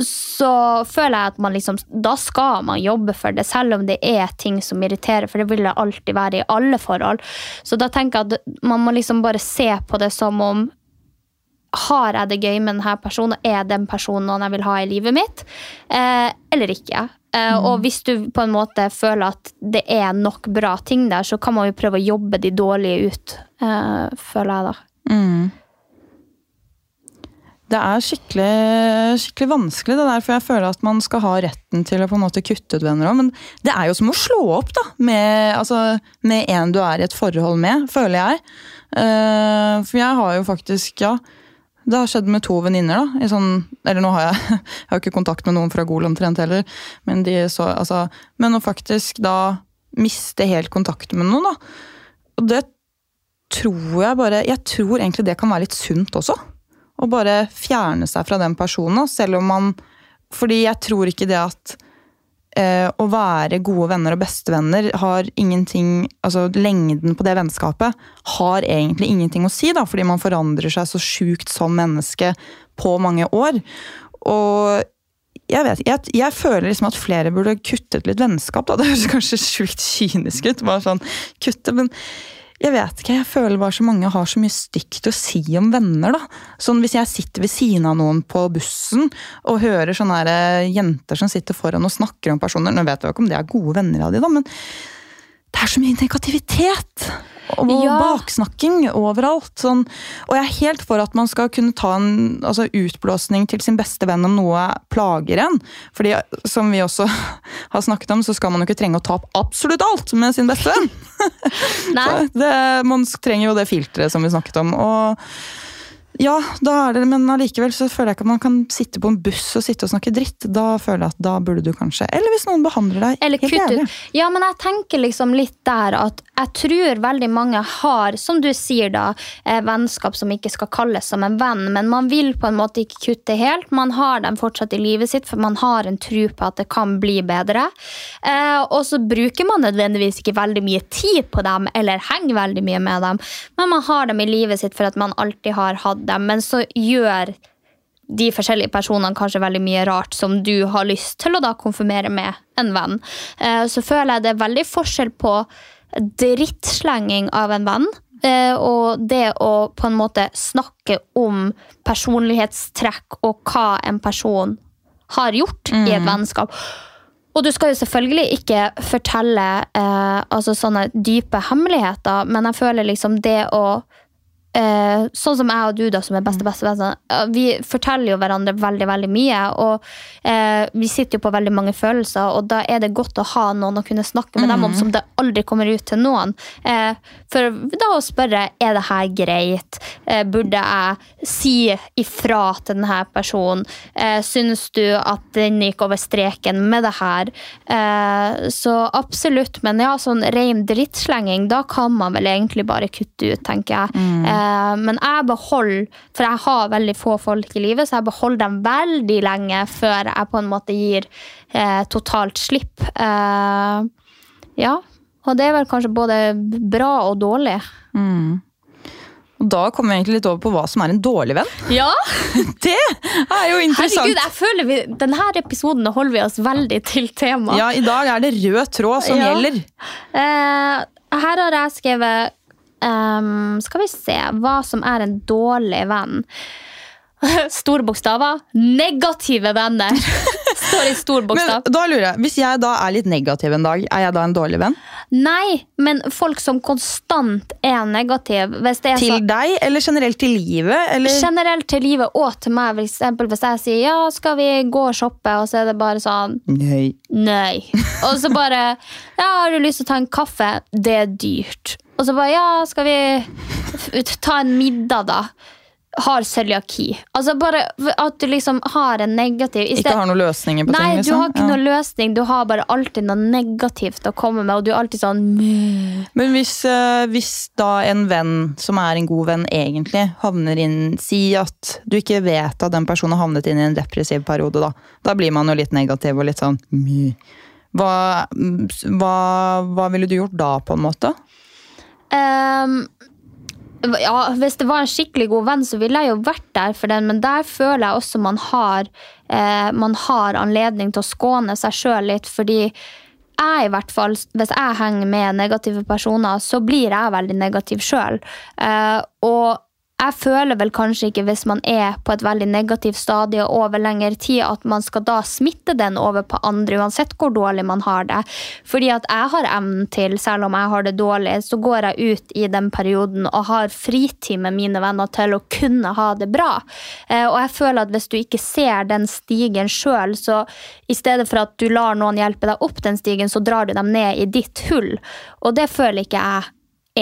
så føler jeg at man liksom, da skal man jobbe for det, selv om det er ting som irriterer, for det vil det alltid være i alle forhold. Så da tenker jeg at man må liksom bare se på det som om har jeg det gøy med denne personen, er den personen noen jeg vil ha i livet mitt, eh, eller ikke. Eh, Og hvis du på en måte føler at det er nok bra ting der, så kan man jo prøve å jobbe de dårlige ut, eh, føler jeg da. Det er skikkelig, skikkelig vanskelig, det der, for jeg føler at man skal ha retten til å på en måte kutte ut venner òg. Men det er jo som å slå opp da, med, altså, med en du er i et forhold med, føler jeg. Eh, for jeg har jo faktisk, ja Det har skjedd med to venninner. da, sånn, Eller nå har jeg, jeg har ikke kontakt med noen fra Gol omtrent heller. Men, de så, altså, men å faktisk da miste helt kontakten med noen, da. Og det tror jeg bare Jeg tror egentlig det kan være litt sunt også å bare fjerne seg fra den personen, selv om man Fordi jeg tror ikke det at eh, å være gode venner og bestevenner har ingenting Altså lengden på det vennskapet har egentlig ingenting å si, da, fordi man forandrer seg så sjukt som menneske på mange år. Og jeg vet jeg, jeg føler liksom at flere burde kuttet litt vennskap. Da. Det høres kanskje sjukt kynisk ut, bare sånn kutte, men jeg vet ikke, jeg føler bare så mange har så mye stygt å si om venner. da. Sånn Hvis jeg sitter ved siden av noen på bussen og hører sånne eh, jenter som sitter foran og snakker om personer Nå vet jeg ikke om det er gode venner av de da, men det er så mye negativitet! Og Ja. baksnakking overalt. Sånn. Og jeg er helt for at man skal kunne ta en altså, utblåsning til sin beste venn om noe plager en. Fordi som vi også har snakket om, så skal man jo ikke trenge å ta opp absolutt alt med sin beste venn. Så det, man trenger jo det filteret som vi snakket om. Og Ja, da er det, men allikevel så føler jeg ikke at man kan sitte på en buss og sitte og snakke dritt. Da føler jeg at da burde du kanskje Eller hvis noen behandler deg Eller helt jævlig. Ja, men jeg tenker liksom litt der at jeg tror veldig mange har, som du sier da, eh, vennskap som ikke skal kalles som en venn, men man vil på en måte ikke kutte helt. Man har dem fortsatt i livet sitt, for man har en tro på at det kan bli bedre. Eh, og så bruker man nødvendigvis ikke veldig mye tid på dem, eller henger veldig mye med dem, men man har dem i livet sitt for at man alltid har hatt dem. Men så gjør de forskjellige personene kanskje veldig mye rart som du har lyst til å da konfirmere med en venn. Eh, Så føler jeg det er veldig forskjell på drittslenging av en venn eh, og det å på en måte snakke om personlighetstrekk og hva en person har gjort i et vennskap. Og du skal jo selvfølgelig ikke fortelle eh, altså sånne dype hemmeligheter, men jeg føler liksom det å eh, Sånn som jeg og du, da, som er beste bestevenner, eh, vi forteller jo hverandre veldig veldig mye. Og eh, vi sitter jo på veldig mange følelser, og da er det godt å ha noen å kunne snakke med dem om som det aldri kommer ut til noen. Eh, for da å spørre er det her greit, eh, burde jeg si ifra til denne personen, eh, syns du at den gikk over streken med det her? Eh, så absolutt, men ja, sånn ren drittslenging, da kan man vel egentlig bare kutte ut, tenker jeg. Eh, men jeg beholder, for jeg har veldig få folk i livet, så jeg beholder dem veldig lenge før jeg på en måte gir eh, totalt slipp. Eh, ja, og det er vel kanskje både bra og dårlig. Og da kommer vi egentlig litt over på hva som er en dårlig venn. Ja, Det er jo interessant. herregud, jeg føler vi, denne episoden holder vi oss veldig til temaet. Ja, I dag er det rød tråd som Ja. gjelder. Eh, her har jeg skrevet ehm, Skal vi se hva som er en dårlig venn. Store bokstaver. Negative venner. Står i stor bokstav. Men da lurer jeg, Hvis jeg da er litt negativ en dag, er jeg da en dårlig venn? Nei, men folk som konstant er negativ. Hvis det er Til så, deg, eller generelt til livet? Eller? generelt til livet og til meg. For eksempel hvis jeg sier ja, skal vi gå og shoppe, og så er det bare sånn Nei. Nei. Og så bare Ja, har du lyst til å ta en kaffe? Det er dyrt. Og så bare Ja, skal vi ta en middag, da? Har cøliaki. Altså bare at du liksom har en negativ Ikke har noen løsninger på Nei, ting? du liksom? har ikke Ja. noen løsning. Du har bare alltid noe negativt å komme med, og du er alltid sånn. Men hvis, eh, hvis da en venn som er en god venn egentlig, havner inn Si at du ikke vet at den personen har havnet inn i en depressiv periode, da. Da blir man jo litt negativ og litt sånn hva, hva, hva ville du gjort da, på en måte? Ehm, ja, hvis det var en skikkelig god venn, så ville jeg jo vært der for den, men der føler jeg også man har, eh, man har anledning til å skåne seg sjøl litt, fordi jeg i hvert fall, hvis jeg henger med negative personer, så blir jeg veldig negativ sjøl. Eh, og jeg føler vel kanskje ikke hvis man er på et veldig negativt stadie over lengre tid, at man skal da smitte den over på andre, uansett hvor dårlig man har det. Fordi at jeg har evnen til, selv om jeg har det dårlig, så går jeg ut i den perioden og har fritid med mine venner til å kunne ha det bra. Eh, Og jeg føler at hvis du ikke ser den stigen sjøl, så i stedet for at du lar noen hjelpe deg opp den stigen, så drar du dem ned i ditt hull. Og det føler ikke jeg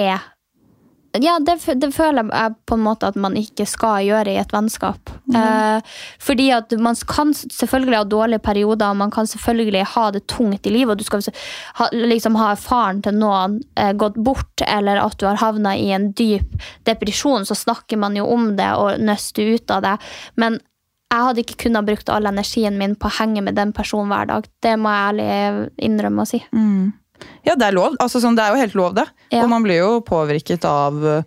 er ja, det, det føler jeg på en måte at man ikke skal gjøre i et vennskap. Eh, fordi at man kan selvfølgelig ha dårlige perioder, og man kan selvfølgelig ha det tungt i livet, og du skal ha, liksom ha faren til noen eh, gått bort, eller at du har havna i en dyp depresjon, så snakker man jo om det og nøster ut av det. Men jeg hadde ikke kunnet brukt all energien min på å henge med den personen hver dag. Det må jeg ærlig innrømme å si. Ja, det er lov. Altså, sånn, det er jo helt lov, det. Ja. Og man blir jo påvirket av uh,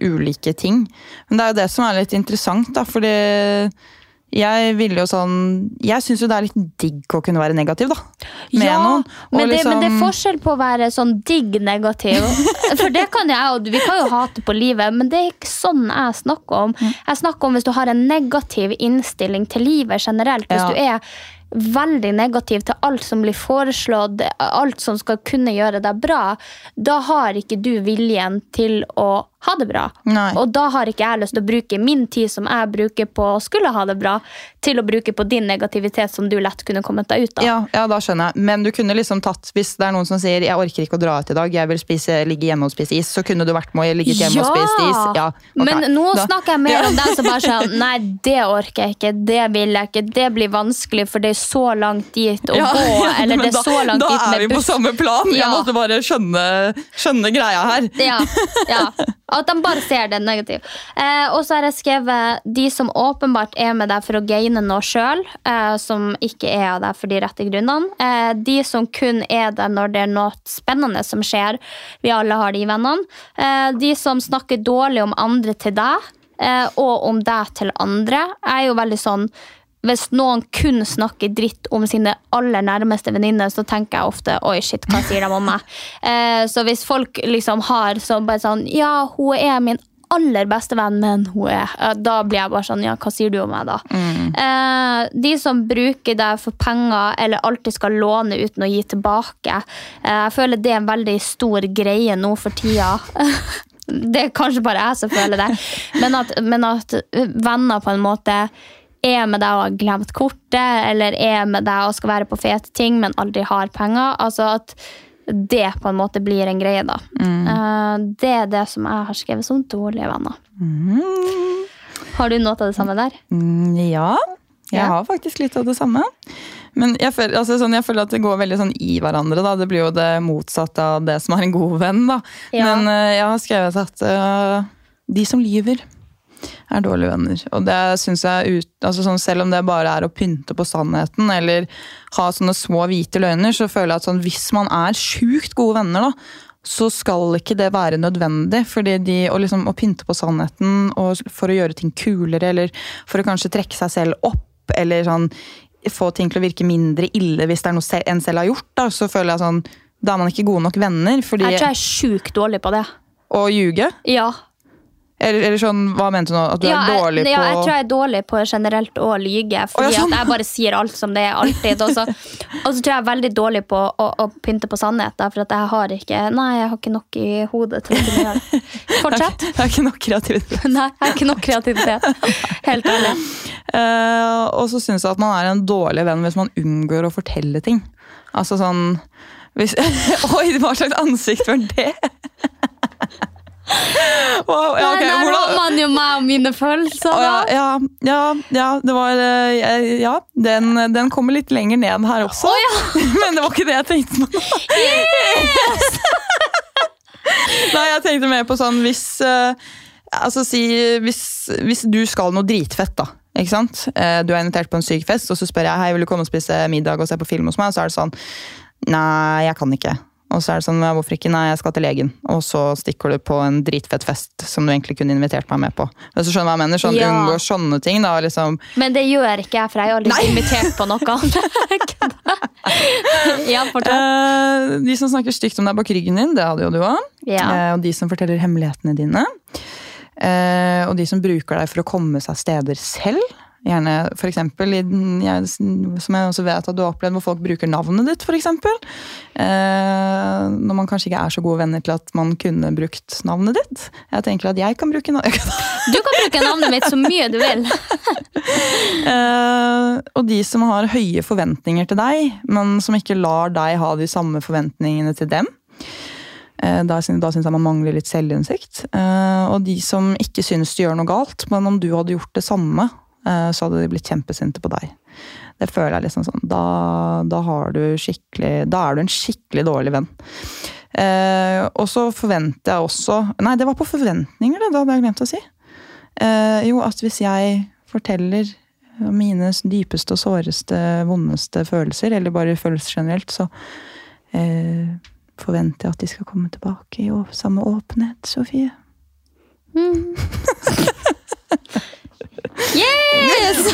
ulike ting. Men det er jo det som er litt interessant, da, fordi jeg ville jo sånn Jeg syns jo det er litt digg å kunne være negativ, da. Med ja, noen. Men, det, men det er liksom- forskjell på å være sånn digg negativ. For det kan jeg og. Vi kan jo hate på livet, men det er ikke sånn jeg snakker om. Mm. Jeg snakker om hvis du har en negativ innstilling til livet generelt. Hvis Ja. du er veldig negativ til alt som blir foreslått, alt som skal kunne gjøre deg bra, da har ikke du viljen til å ha det bra. Nei. Og da har ikke jeg lyst til å bruke min tid som jeg bruker på å skulle ha det bra, til å bruke på din negativitet som du lett kunne kommet deg ut av. Ja, ja, da skjønner jeg. Men du kunne liksom tatt, hvis det er noen som sier 'jeg orker ikke å dra ut i dag, jeg vil spise, ligge hjemme og spise is', så kunne du vært med og ligget hjemme og spist is. Ja, Okay. Men nå Da- snakker jeg mer om dem som bare sier nei, det orker jeg ikke, det vil jeg ikke, det blir vanskelig, for det er så langt dit å Ja, gå, eller det er så langt da dit er vi på samme plan. Jeg måtte bare skjønne, skjønne greia her. Ja, ja. At de bare ser det negativt. Eh, og så har jeg skrevet de som åpenbart er med deg for å gaine noe sjøl, eh, som ikke er av deg for de rette grunnene. Eh, de som kun er der når det er noe spennende som skjer. Vi alle har de vennene. Eh, de som snakker dårlig om andre til deg, eh, og om deg til andre. Jeg er jo veldig sånn hvis noen kun snakker dritt om sine aller nærmeste venninner, så tenker jeg ofte oi, shit, hva sier de om meg? Eh, så hvis folk liksom har så bare sånn ja, hun er min aller beste venn, men hun er Da blir jeg bare sånn ja, hva sier du om meg, da? Eh, de som bruker deg for penger eller alltid skal låne uten å gi tilbake. Eh, jeg føler det er en veldig stor greie nå for tida. Det er kanskje bare jeg som føler det, men at, men at venner på en måte er med deg og har glemt kortet, eller er med deg og skal være på fete ting, men aldri har penger. Altså at det på en måte blir en greie, da. Mm. det er det som jeg har skrevet som dårlige venner. Har du noe av det samme der? Mm, ja, jeg Ja. har faktisk litt av det samme. Men jeg føler, altså, sånn, jeg føler at det går veldig sånn i hverandre. Da. Det blir jo det motsatte av det som er en god venn. Da. Ja. Men uh, jeg har skrevet at uh, de som lyver, er dårlige venner. Og det synes jeg ut, altså sånn, Selv om det bare er å pynte på sannheten eller ha sånne små hvite løgner, så føler jeg at sånn, hvis man er sjukt gode venner, da, så skal ikke det være nødvendig. fordi de, å, liksom, å pynte på sannheten og for å gjøre ting kulere, eller for å kanskje trekke seg selv opp, eller sånn, få ting til å virke mindre ille hvis det er noe en selv har gjort, da, så føler jeg sånn Da er man ikke gode nok venner. Fordi, Jeg tror jeg er sjukt dårlig på det. Å ljuge? Ja. Eller, eller sånn, hva mente du nå? At du ja, er dårlig jeg, på ja, jeg tror jeg er dårlig på generelt å lyge. Fordi oh, ja, sånn. at jeg bare sier alt som det er, alltid. Og så, og så tror jeg jeg er veldig dårlig på å, å pynte på sannhet. Da, for at jeg har ikke Nei, jeg har ikke nok i hodet til å kunne gjøre det. Fortsett. Jeg har ikke nok kreativitet. Nei, jeg har ikke nok kreativitet. Helt ærlig. Uh, og så syns jeg at man er en dårlig venn hvis man unngår å fortelle ting. Altså sånn hvis, Oi, hva slags ansikt var det? Wow, ja, okay. Der hvordan- har man jo meg og mine følelser, da. ja, ja, ja, det var eh, Ja, den, den kommer litt lenger ned her også. Men det var ikke det jeg tenkte på. Nei, jeg tenkte mer på sånn hvis eh, Altså si hvis, hvis du skal noe dritfett, da. Ikke sant? Eh, Du er invitert på en syk fest, og så spør jeg hei, vil du komme og spise middag og se på film hos meg. Og så er det sånn Nei, jeg kan ikke. Og så er det sånn, «Ja, hvorfor ikke? Nei, jeg skal til legen. Og så stikker du på en dritfett fest som du egentlig kunne invitert meg med på. Hvis du skjønner hva jeg mener? Sånn, Ja. Unngår sånne ting, da. liksom. Men det gjør ikke jeg, for jeg har aldri Nei. invitert på noe ja, fortell. Eh, de som snakker stygt om deg bak ryggen din, det hadde jo du òg. Ja. og de som forteller hemmelighetene dine. Eh, og de som bruker deg for å komme seg steder selv. Gjerne jeg, som jeg også vet at du har opplevd, hvor folk bruker navnet ditt, eksempel. Eh, når man kanskje ikke er så gode venner til at man kunne brukt navnet ditt. Jeg tenker at jeg kan bruke navnet. Du kan bruke navnet mitt så mye du vil. Eh, og de som har høye forventninger til deg, men som ikke lar deg ha de samme forventningene til dem. Eh, da syns da syns jeg man mangler litt selvinnsikt. Eh, og de som ikke synes du gjør noe galt, men om du hadde gjort det samme, så hadde de blitt kjempesinte på deg. Det føler jeg liksom sånn. Da, da, har du da er du en skikkelig dårlig venn. Eh, og så forventer jeg også Nei, det var på forventninger, det. Det hadde jeg glemt å si. Eh, jo, at hvis jeg forteller mine dypeste og såreste, vondeste følelser, eller bare følelser generelt, så eh, forventer jeg at de skal komme tilbake i samme åpenhet, Sofie. Yes!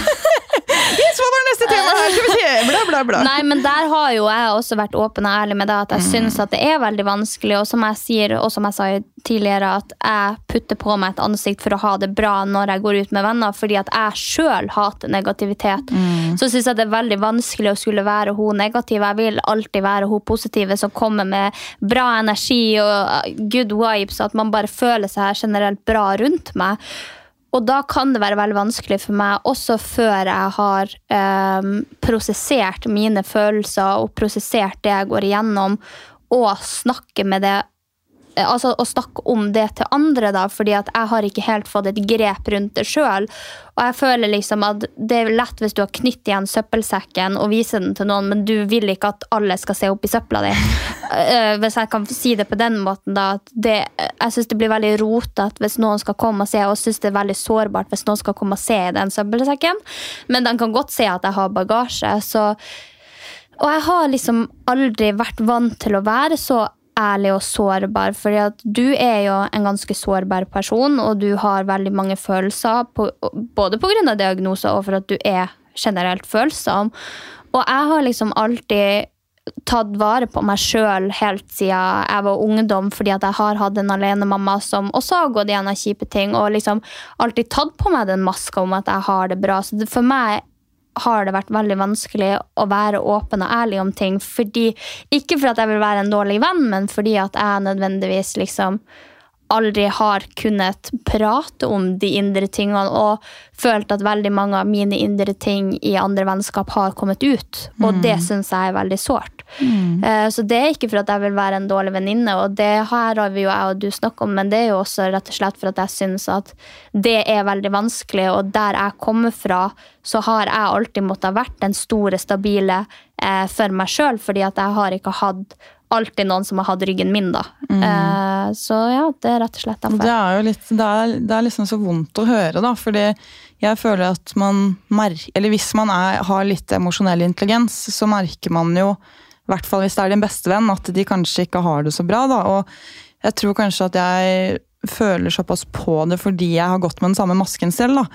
Yes, hva var neste tema her? Skal vi se. Bla, bla, bla. Nei, men der har jo jeg også vært åpen og ærlig med deg at jeg Mm. syns at det er veldig vanskelig, og som jeg sier, og som jeg sa tidligere, at jeg putter på meg et ansikt for å ha det bra når jeg går ut med venner, fordi at jeg sjøl hater negativitet. Mm. Så syns jeg det er veldig vanskelig å skulle være hun negative. Jeg vil alltid være hun positive som kommer med bra energi og uh, good vibes, at man bare føler seg generelt bra rundt meg. Og da kan det være veldig vanskelig for meg, også før jeg har eh, prosessert mine følelser og prosessert det jeg går igjennom, og snakke med det Altså å snakke om det til andre, da, fordi at jeg har ikke helt fått et grep rundt det sjøl. Og jeg føler liksom at det er lett hvis du har knytt igjen søppelsekken og viser den til noen, men du vil ikke at alle skal se opp i søpla di. Eh, hvis jeg kan si det på den måten, da. At det, jeg syns det blir veldig rotete hvis noen skal komme og se, og syns det er veldig sårbart hvis noen skal komme og se i den søppelsekken. Men de kan godt se at jeg har bagasje. så og jeg har liksom aldri vært vant til å være så ærlig og sårbar, at du er jo en ganske sårbar person, og du har veldig mange følelser, på, både pga. diagnoser og for at du er generelt følsom. Og jeg har liksom alltid tatt vare på meg sjøl helt siden jeg var ungdom, fordi at jeg har hatt en alenemamma som også har gått gjennom kjipe ting, og liksom alltid tatt på meg den maska om at jeg har det bra. Så for meg har det vært veldig vanskelig å være åpen og ærlig om ting. Fordi, ikke fordi at jeg vil være en dårlig venn, men fordi at jeg nødvendigvis liksom aldri har kunnet prate om de indre tingene og følt at veldig mange av mine indre ting i andre vennskap har kommet ut. Og det syns jeg er veldig sårt. Mm. Så det er ikke for at jeg vil være en dårlig venninne, og det her har vi jo jeg og du snakket om, men det er jo også rett og slett for at jeg syns at det er veldig vanskelig, og der jeg kommer fra, så har jeg alltid måttet ha vært den store, stabile eh, for meg sjøl, fordi at jeg har ikke hatt alltid noen som har hatt ryggen min, da. Eh, så ja, det er rett og slett Det derfor. er jo litt, det er, det er liksom så vondt å høre, da. Fordi jeg føler at man merker Eller hvis man er, har litt emosjonell intelligens, så merker man jo, i hvert fall hvis det er din beste venn, at de kanskje ikke har det så bra. da, Og jeg tror kanskje at jeg føler såpass på det fordi jeg har gått med den samme masken selv. da.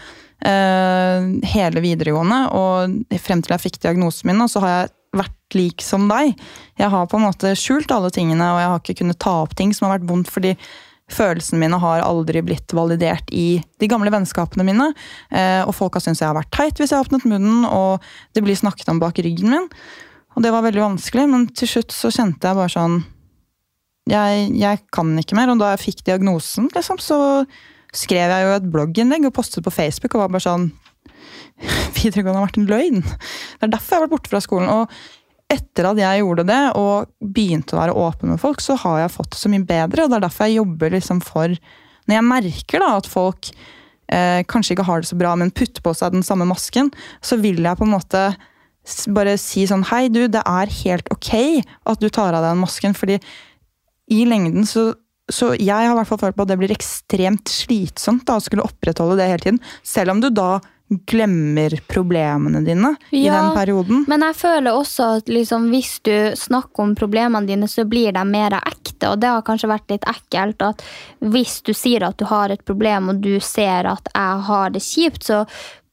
Eh, hele videregående, og frem til jeg fikk diagnosen min, da, så har jeg vært lik som deg. Jeg har på en måte skjult alle tingene, og jeg har ikke kunnet ta opp ting som har vært vondt, fordi følelsene mine har aldri blitt validert i de gamle vennskapene mine. Eh, og folk har syntes jeg har vært teit hvis jeg har åpnet munnen, og det blir snakket om bak ryggen min. Og det var veldig vanskelig, men til slutt så kjente jeg bare sånn Jeg, jeg kan ikke mer. Og da jeg fikk diagnosen, liksom, så skrev jeg jo et blogginnlegg og postet på Facebook og var bare sånn Videregående har vært en løgn. Det er derfor jeg har vært borte fra skolen. Og etter at jeg gjorde det og begynte å være åpen med folk, så har jeg fått det så mye bedre. Og det er derfor jeg jobber liksom for Når jeg merker da at folk eh, kanskje ikke har det så bra, men putter på seg den samme masken, så vil jeg på en måte bare si sånn Hei, du, det er helt ok at du tar av deg den masken, fordi i lengden så så jeg har i hvert fall følt på at det blir ekstremt slitsomt da, å skulle opprettholde det hele tiden. Selv om du da glemmer problemene dine i den perioden. Men jeg føler også at liksom, hvis du snakker om problemene dine, så blir de mer ekte. Og det har kanskje vært litt ekkelt at hvis du sier at du har et problem, og du ser at jeg har det kjipt, så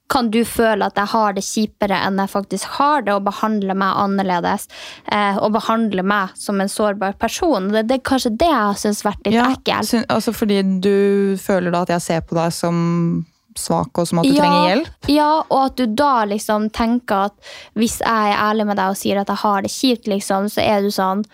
kan du føle at jeg har det kjipere enn jeg faktisk har det, og behandle meg annerledes. Eh, og behandle meg som en sårbar person. Det, det er kanskje det jeg har syntes vært litt Ja, ekkelt. altså fordi du føler da at jeg ser på deg som svak og som at du trenger hjelp? Ja, og at du da liksom tenker at hvis jeg er ærlig med deg og sier at jeg har det kjipt, liksom, så er du sånn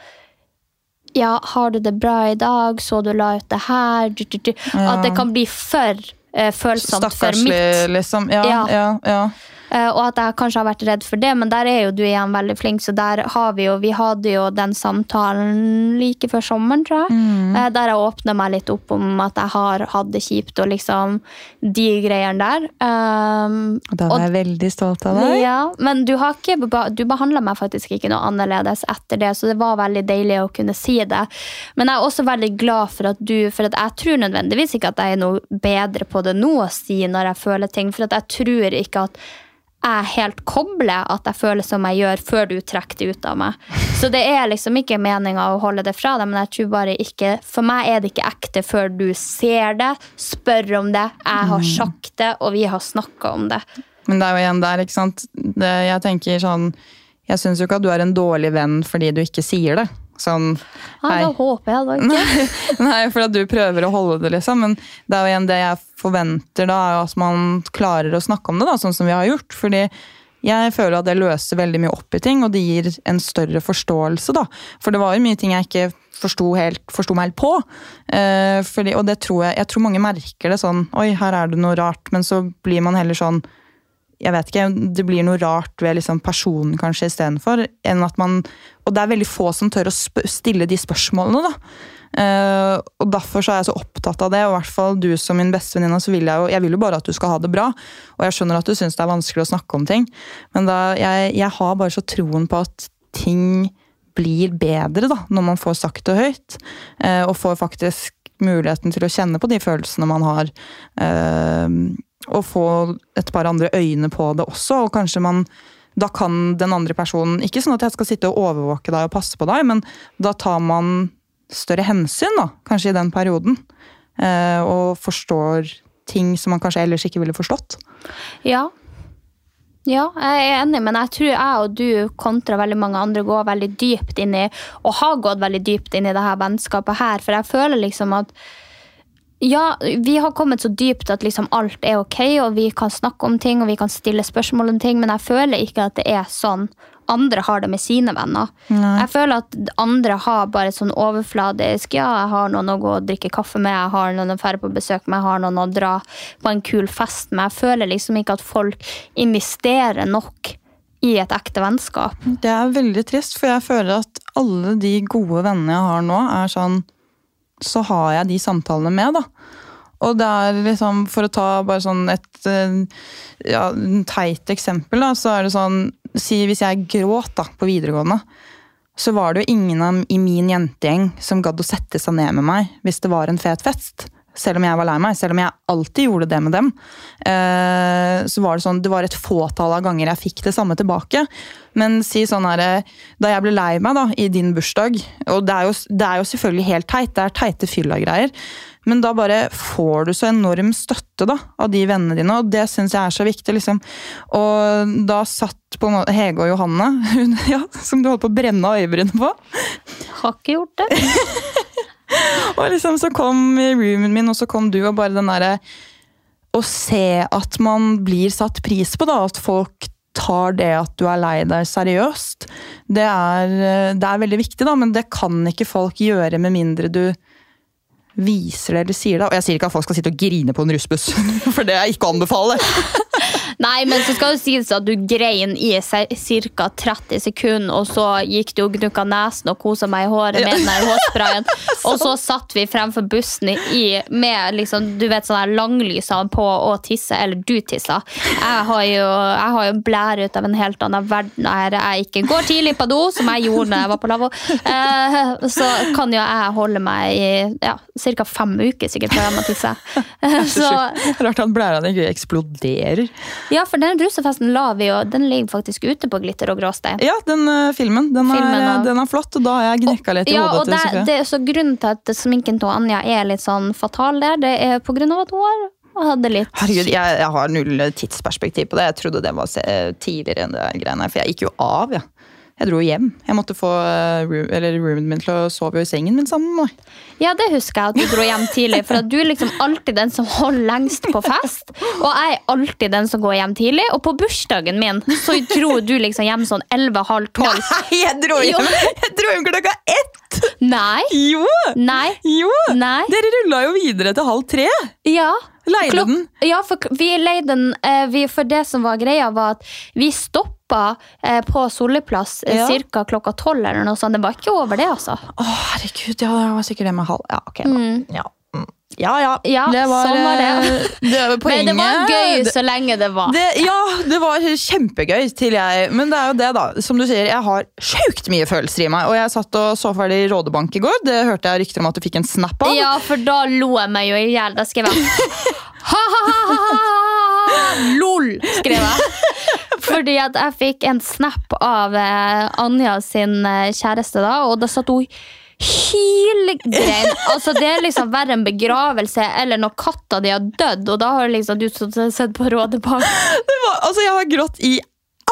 Ja, har du det bra i dag? Så du la ut det her? Du, du, du. Ja. At det kan bli for eh, følsomt for Stakkarslig, mitt. liksom. Ja, Ja. ja, ja. Eh, og at jeg kanskje har vært redd for det, men der er jo du igjen veldig flink, så der har vi jo Vi hadde jo den samtalen like før sommeren, tror jeg. Mm. Eh, der jeg åpna meg litt opp om at jeg har hatt det kjipt, og liksom de greiene der. Um, Da og- var jeg veldig stolt av deg. ja, men du, har ikke, du behandla meg faktisk ikke noe annerledes etter det, så det var veldig deilig å kunne si det. Men jeg er også veldig glad for at du For at jeg tror nødvendigvis ikke at jeg er noe bedre på det nå å si når jeg føler ting, for at jeg tror ikke at jeg helt kobler at jeg føler som jeg gjør, før du trekker det ut av meg. Så det er liksom ikke meninga å holde det fra deg, men jeg tror bare ikke For meg er det ikke ekte før du ser det, spør om det, jeg har sagt det, og vi har snakka om det. Men det er jo igjen der, ikke sant. Det, jeg tenker sånn Jeg syns jo ikke at du er en dårlig venn fordi du ikke sier det. Sånn Ja, da håper jeg da ikke. Nei, for at du prøver å holde det, liksom. Men det er jo igjen det jeg forventer, da, er jo at man klarer å snakke om det, da, sånn som vi har gjort. Fordi jeg føler at det løser veldig mye opp i ting, og det gir en større forståelse, da. For det var jo mye ting jeg ikke forsto, helt, forsto meg helt på. Eh, fordi, og det tror jeg, jeg tror mange merker det sånn Oi, her er det noe rart. Men så blir man heller sånn jeg vet ikke, Det blir noe rart ved liksom personen kanskje istedenfor. Og det er veldig få som tør å stille de spørsmålene. da. Uh, og Derfor så er jeg så opptatt av det, og i hvert fall du som min bestevenninne. så vil Jeg jo, jeg vil jo bare at du skal ha det bra, og jeg skjønner at du syns det er vanskelig å snakke om ting. Men da, jeg, jeg har bare så troen på at ting blir bedre da, når man får sagt det høyt. uh, og får faktisk muligheten til å kjenne på de følelsene man har. eh, og få et par andre øyne på det også, og kanskje man da kan den andre personen Ikke sånn at jeg skal sitte og overvåke deg og passe på deg, men da tar man større hensyn, da, kanskje i den perioden. eh, og forstår ting som man kanskje ellers ikke ville forstått. Ja. Ja, jeg er enig, men jeg tror jeg og du kontra veldig mange andre går veldig dypt inn i, og har gått veldig dypt inn i det her vennskapet her, for jeg føler liksom at ja, vi har kommet så dypt at liksom alt er ok, og vi kan snakke om ting og vi kan stille spørsmål om ting, men jeg føler ikke at det er sånn andre har det med sine venner. Jeg føler at andre har bare sånn overfladisk Ja, jeg har noen å gå og drikke kaffe med, jeg har noen å dra på besøk med, jeg har noen å dra på en kul fest med. Jeg føler liksom ikke at folk investerer nok i et ekte vennskap. Det er veldig trist, for jeg føler at alle de gode vennene jeg har nå, er sånn Så har jeg de samtalene med, da. Og det er liksom, for å ta bare sånn et eh, ja, teit eksempel, da, så er det sånn Si hvis jeg gråt da, på videregående, så var det jo ingen i min jentegjeng som gadd å sette seg ned med meg hvis det var en fet fest. Selv om jeg var lei meg, selv om jeg alltid gjorde det med dem. Eh, så var det sånn, det var et fåtall av ganger jeg fikk det samme tilbake. Men si sånn her, da jeg ble lei meg da, i din bursdag, og det er jo, det er jo selvfølgelig helt teit, det er teite fylla-greier, men da bare får du så enorm støtte da, av de vennene dine, og det syns jeg er så viktig. liksom. Og da satt på en måte Hege og Johanne, hun, ja, som du holdt på å brenne øyebrynene på. Har ikke gjort det. Og liksom så kom roomen min, og så kom du, og bare den derre Å se at man blir satt pris på, da. At folk tar det at du er lei deg seriøst. Det er, det er veldig viktig, da, men det kan ikke folk gjøre med mindre du viser det eller sier det. Og jeg sier ikke at folk skal sitte og grine på en russbuss, for det er ikke å anbefale. Nei, men så skal det sies at du grein i ca. 30 sekunder, og så gikk du og gnukka nesen og kosa meg i håret med den der hårsprayen. Og så satt vi fremfor bussen i, med liksom, du vet, sånne langlysene på å tisse, eller du tissa. Jeg har jo, jeg har jo blære ut av en helt annen verden her jeg ikke går tidlig på do, som jeg gjorde da jeg var på lavvo. Eh, så kan jo jeg holde meg i ja, ca. fem uker sikkert før jeg må tisse. Så, Rart at blæra di ikke eksploderer. Ja, for den russefesten la vi jo, den ligger faktisk ute på Glitter og gråstein. Ja, den uh, filmen. Den, Filmen, er, av... den er flott, og da har jeg gnekka litt i Ja, hodet til det, Sofie. det, så Grunnen til at sminken til Anja er litt sånn fatal der, det er på grunn av at hun har Herregud, jeg, jeg har null tidsperspektiv på det. Jeg trodde det var tidligere enn det greiene her, for jeg gikk jo av, jeg. Jeg dro hjem. Jeg måtte få eh, roomen min til å sove i sengen min sammen med meg. Ja, det husker jeg at du dro hjem tidlig, for at du er liksom alltid den som holder lengst på fest. Og jeg er alltid den som går hjem tidlig. Og på bursdagen min så dro du liksom hjem sånn 11-halv 12. Nei, jeg dro hjem, jeg dro hjem klokka ett! Nei. Jo! Nei. Jo! Nei. Dere rulla jo videre til halv tre. Ja. Leide den. Ja, for vi leide den eh, For det som var greia, var at vi stoppa eh, på Solli plass eh, Ja. ca. klokka tolv eller noe sånt. Det var ikke over det, altså. Å, herregud, ja, det var sikkert det med halv Ja, ok. da. Ja. Mm. ja, ja. Ja, det var, sånn var det. eh, det var Men det var gøy så lenge det var. Det, ja, det var kjempegøy til jeg Men det er jo det, da. Som du sier, jeg har sjukt mye følelser i meg. Og jeg satt og så ferdig Rådebank i går. Det hørte jeg rykter om at du fikk en snap av. Ja, for da lo jeg meg jo i hjel. Da skrev jeg ha-ha-ha! LOL, skrev jeg. Fordi at jeg fikk en snap av eh, Anja sin eh, kjæreste, da, og da satt hun hylgrein. Altså, det er liksom verre enn begravelse eller når katta di har dødd, og da har liksom du liksom sett på Rådebank. Det var, altså, jeg har grått i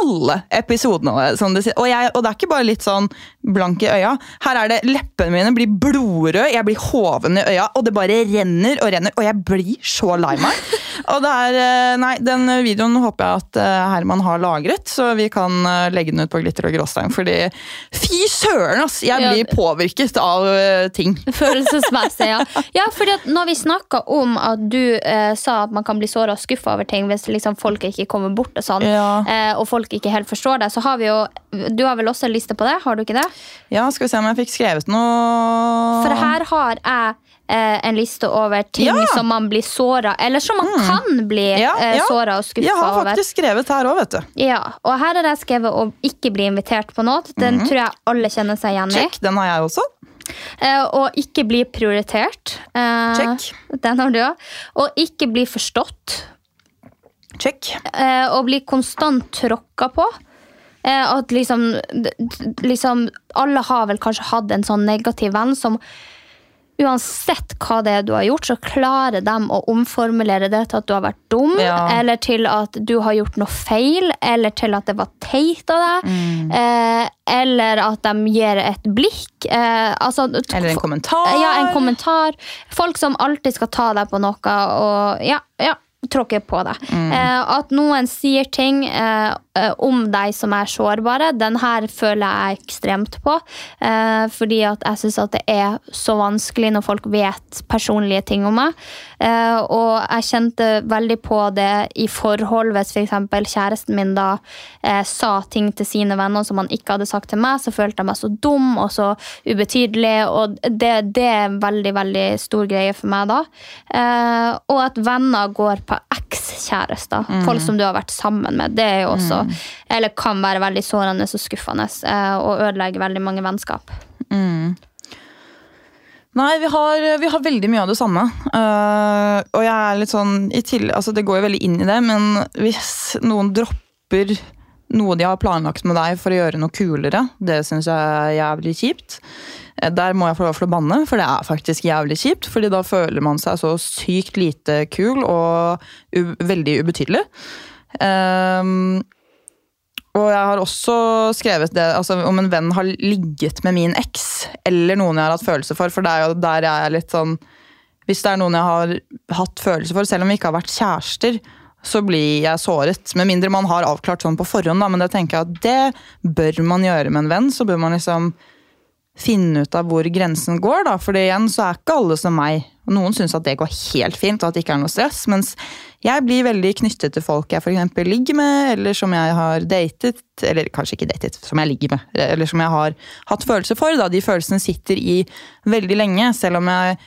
alle episodene. Sånn det, og, jeg, og det er ikke bare litt sånn blank i øya. Her er det leppene mine blir blodrøde, jeg blir hoven i øya, og det bare renner og renner. Og jeg blir så lei meg. Og det er, eh, nei, Den videoen håper jeg at eh, Herman har lagret, så vi kan eh, legge den ut på Glitter og gråstein. Fordi fy søren, ass! Jeg Ja. blir påvirket av ting. Følelsesmessig, ja. ja fordi at når vi snakka om at du eh, sa at man kan bli såra og skuffa over ting hvis liksom folk ikke kommer bort, og sånn, Ja. eh, og folk ikke helt forstår det, så har vi jo Du har vel også en liste på det? Har du ikke det? Ja, Skal vi se om jeg fikk skrevet noe For her har jeg eh, en liste over ting Ja. som man blir såra Eller som man kan bli Ja, eh, ja. såra og skuffa Jeg har over. faktisk skrevet her òg, vet du. Ja, og her har jeg skrevet å ikke bli invitert på noe. Den tror jeg alle kjenner seg igjen i. Check, den har jeg også. Eh, og ikke bli prioritert. Eh, Check. Den har du òg. Og ikke bli forstått. Check. Eh, og bli konstant tråkka på. Eh, at liksom, liksom Alle har vel kanskje hatt en sånn negativ venn som Uansett hva det er du har gjort, så klarer de å omformulere det til at du har vært dum, Ja. eller til at du har gjort noe feil, eller til at det var teit av deg, Mm. eh, eller at de gir et blikk. Eh, altså, Eller en kommentar. Ja, en kommentar. Folk som alltid skal ta deg på noe og ja, ja, tråkke på deg. Mm. Eh, at noen sier ting eh, om deg som er sårbare, den her føler jeg ekstremt på. Eh, fordi at jeg syns det er så vanskelig når folk vet personlige ting om meg. Eh, og jeg kjente veldig på det i forhold hvis f.eks. kjæresten min da eh, sa ting til sine venner som han ikke hadde sagt til meg, så følte jeg meg så dum og så ubetydelig. Og det, det er en veldig, veldig stor greie for meg da. Eh, og at venner går på ekskjærester. Folk som du har vært sammen med. Det er jo også, eller kan være veldig sårende og skuffende. eh, og ødelegge veldig mange vennskap. Nei, vi har, vi har veldig mye av det samme. Uh, og jeg er litt sånn i tillegg, altså Det går jo veldig inn i det, men hvis noen dropper noe de har planlagt med deg for å gjøre noe kulere, det syns jeg er jævlig kjipt. Eh, Der må jeg få lov til å banne, for det er faktisk jævlig kjipt. fordi da føler man seg så sykt lite kul og veldig ubetydelig. Um, og jeg har også skrevet det altså om en venn har ligget med min eks, eller noen jeg har hatt følelse for, for det er jo der jeg er litt sånn Hvis det er noen jeg har hatt følelse for, selv om vi ikke har vært kjærester, så blir jeg såret. Med mindre man har avklart sånn på forhånd, da, men det tenker jeg at det bør man gjøre med en venn. Så bør man liksom finne ut av hvor grensen går, da. For igjen så er ikke alle som meg. Noen syns at det går helt fint, og at det ikke er noe stress. Mens jeg blir veldig knyttet til folk jeg f.eks. ligger med, eller som jeg har datet. Eller kanskje ikke datet, som jeg ligger med. Eller som jeg har hatt følelser for. Da. De følelsene sitter i veldig lenge. Selv om jeg,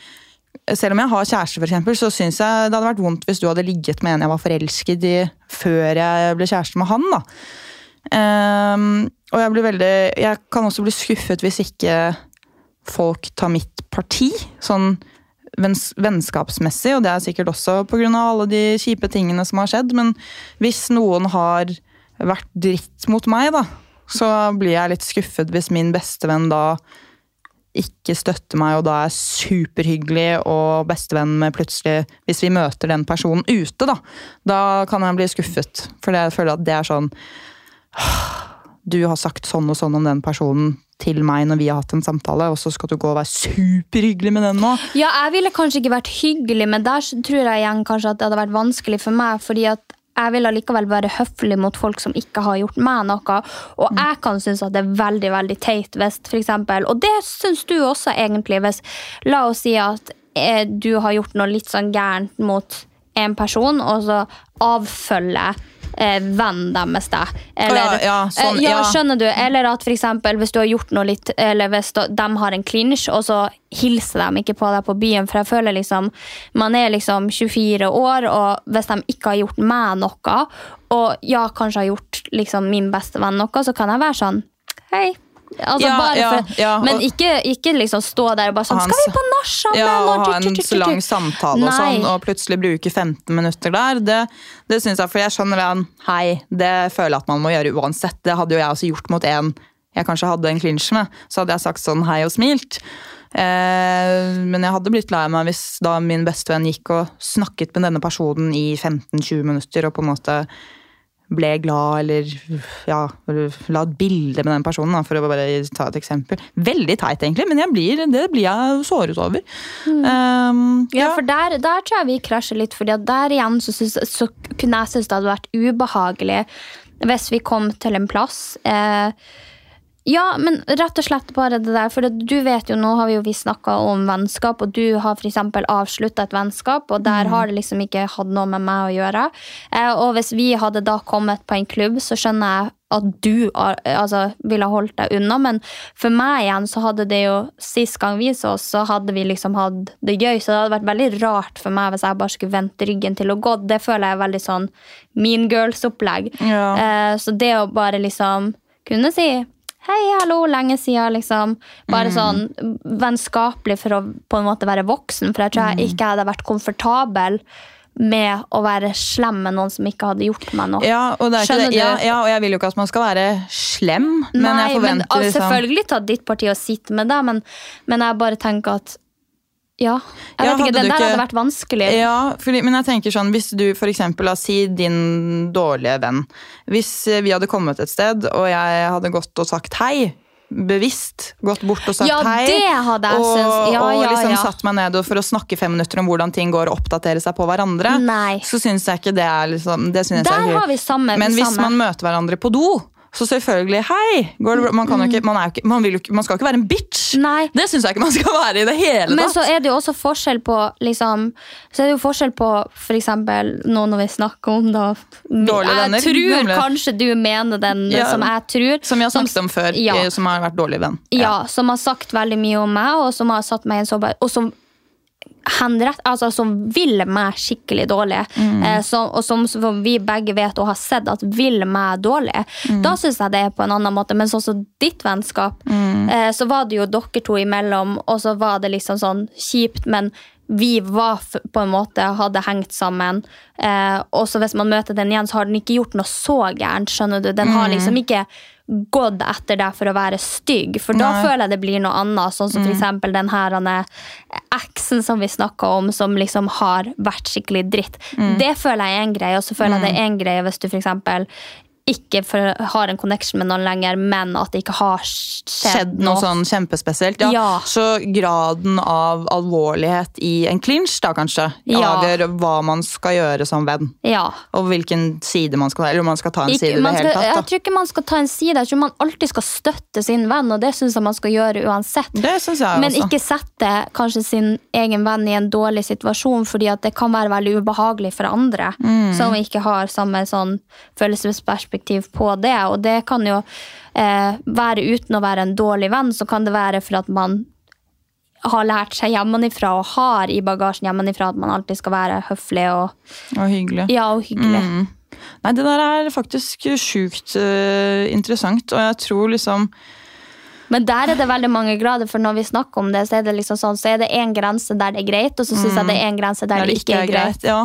selv om jeg har kjæreste, for eksempel, så syns jeg det hadde vært vondt hvis du hadde ligget med en jeg var forelsket i før jeg ble kjæreste med han. da. Ehm, og jeg blir veldig Jeg kan også bli skuffet hvis ikke folk tar mitt parti. Sånn venns, vennskapsmessig, og det er sikkert også pga. alle de kjipe tingene som har skjedd. Men hvis noen har vært dritt mot meg, da, så blir jeg litt skuffet hvis min bestevenn da ikke støtter meg, og da er superhyggelig og bestevenn med plutselig Hvis vi møter den personen ute, da, da kan jeg bli skuffet. For jeg føler at det er sånn du har sagt sånn og sånn om den personen til meg når vi har hatt en samtale, og så skal du gå og være superhyggelig med den nå. Ja, jeg ville kanskje ikke vært hyggelig, men der tror jeg igjen kanskje at det hadde vært vanskelig for meg. fordi at jeg vil allikevel være høflig mot folk som ikke har gjort meg noe. Og jeg kan synes at det er veldig veldig teit hvis eksempel, Og det syns du også, egentlig. hvis La oss si at eh, du har gjort noe litt sånn gærent mot en person, og så avfølger eh, vennen deres deg. Eller, Ja, ja, sånn, eh, ja, ja. skjønner du? Eller at for eksempel, hvis du har gjort noe litt Eller hvis de har en clinch, og så hilser de ikke på deg på byen. For jeg føler liksom Man er liksom 24 år, og hvis de ikke har gjort meg noe, og ja, kanskje har gjort liksom min beste venn noe, så kan jeg være sånn Hei. Altså, Ja, ja, for, ja, men ikke, ikke liksom stå der og bare sånn Ha Skal vi på nach sammen? Ja, Og og ha en så lang samtale og sånn, og plutselig bruke 15 minutter der. Det, det synes jeg, for jeg skjønner den. Hei, det føler jeg at man må gjøre uansett. Det hadde jo jeg også gjort mot en jeg kanskje hadde en klinsj med. Så hadde jeg sagt sånn hei og smilt. Eh, men jeg hadde blitt lei meg hvis da min bestevenn gikk og snakket med denne personen i 15-20 minutter og på en måte ble glad, eller ja, la et bilde med den personen, da, for å bare ta et eksempel. Veldig teit, egentlig, men blir, det blir jeg såret over. Um, Ja, for der, der tror jeg vi krasjer litt, for der igjen så, synes, så kunne jeg synes det hadde vært ubehagelig hvis vi kom til en plass. Eh, ja, men rett og slett bare det der, for du vet jo, nå har vi jo snakka om vennskap, og du har f.eks. avslutta et vennskap, og der har det liksom ikke hatt noe med meg å gjøre. Eh, og hvis vi hadde da kommet på en klubb, så skjønner jeg at du altså, ville holdt deg unna, men for meg igjen så hadde det jo Sist gang vi så oss, så hadde vi liksom hatt det gøy, så det hadde vært veldig rart for meg hvis jeg bare skulle vente ryggen til å gå. Det føler jeg er veldig sånn mean girls-opplegg. Ja. Eh, så det å bare liksom kunne si Hei, hallo, lenge siden, liksom. Bare sånn vennskapelig for å på en måte være voksen. For jeg tror jeg ikke hadde vært komfortabel med å være slem med noen som ikke hadde gjort meg noe. ja, og. Ja, ja, og jeg vil jo ikke at man skal være slem, men Nei, jeg forventer men, altså, liksom Selvfølgelig ta ditt parti og sitte med det, men, men jeg bare tenker at Ja. Jeg Ja, vet ikke, Den der ikke- hadde vært vanskelig. Ja, fordi, men jeg tenker sånn, hvis du for eksempel, la si din dårlige venn. Hvis eh, vi hadde kommet et sted, og jeg hadde gått og sagt hei, bevisst gått bort og sagt Ja, hei, jeg og. Ja, og ja, liksom satt meg ned for å snakke fem minutter om hvordan ting går og oppdatere seg på hverandre, Nei. så syns jeg ikke det er liksom det synes jeg Der er har vi samme. Men hvis samme. man møter hverandre på do, så selvfølgelig hei! Går det bra? Man, kan jo ikke, man, er jo ikke, man, jo ikke, man skal ikke være en bitch! Mm. Nei. Det syns jeg ikke man skal være i det hele tatt. Men så er det jo også forskjell på liksom, Så er det jo forskjell på for eksempel nå når vi snakker om da Dårlige venner, Jeg tror gamle. kanskje du mener den Ja, som jeg tror. Som vi har snakket om før, Ja. eh, som har vært dårlig venn. Ja, som har sagt veldig mye om meg, og som har satt meg i en sårbar Og som henrett, altså som vil meg skikkelig dårlig. Mm. Eh, som, og som, som vi begge vet og har sett at vil meg dårlig. Mm. Da syns jeg det er på en annen måte. Men sånn som ditt vennskap, Mm. eh, så var det jo dere to imellom, og så var det liksom sånn kjipt, men vi var på en måte hadde hengt sammen. Eh, og så hvis man møter den igjen, så har den ikke gjort noe så gærent. skjønner du? Den Mm. har liksom ikke gått etter deg for å være stygg, for da Nei. føler jeg det blir noe annet. Sånn som for eksempel den her er- eksen som vi snakka om, som liksom har vært skikkelig dritt. Det føler jeg er en greie, og så føler jeg det er en greie hvis du eksempel ikke for, har en connection med noen lenger, men at det ikke har skjedd, skjedd noe sånn kjempespesielt. Ja. Ja. Så graden av alvorlighet i en clinch da kanskje Ja. avgjør hva man skal gjøre som venn. Ja. Og hvilken side man skal ta. Eller om man skal ta en Ikke, side i det hele tatt. jeg tror ikke man skal ta en side. Jeg tror man alltid skal støtte sin venn, og det syns jeg man skal gjøre uansett. Det synes jeg Men også. ikke sette kanskje sin egen venn i en dårlig situasjon, fordi at det kan være veldig ubehagelig for andre Mm. som ikke har samme sånn følelsesperspektiv på det. Og det kan jo eh, være uten å være en dårlig venn, så kan det være for at man har lært seg hjemmefra og har i bagasjen hjemmefra at man alltid skal være høflig og, Og hyggelig. ja, og hyggelig. Mm. Nei, det der er faktisk sjukt uh, interessant, og jeg tror liksom Men der er det veldig mange grader, for når vi snakker om det, så er det liksom sånn, så er det en grense der det er greit, og så syns jeg det er en grense der der, det ikke er greit. Ja.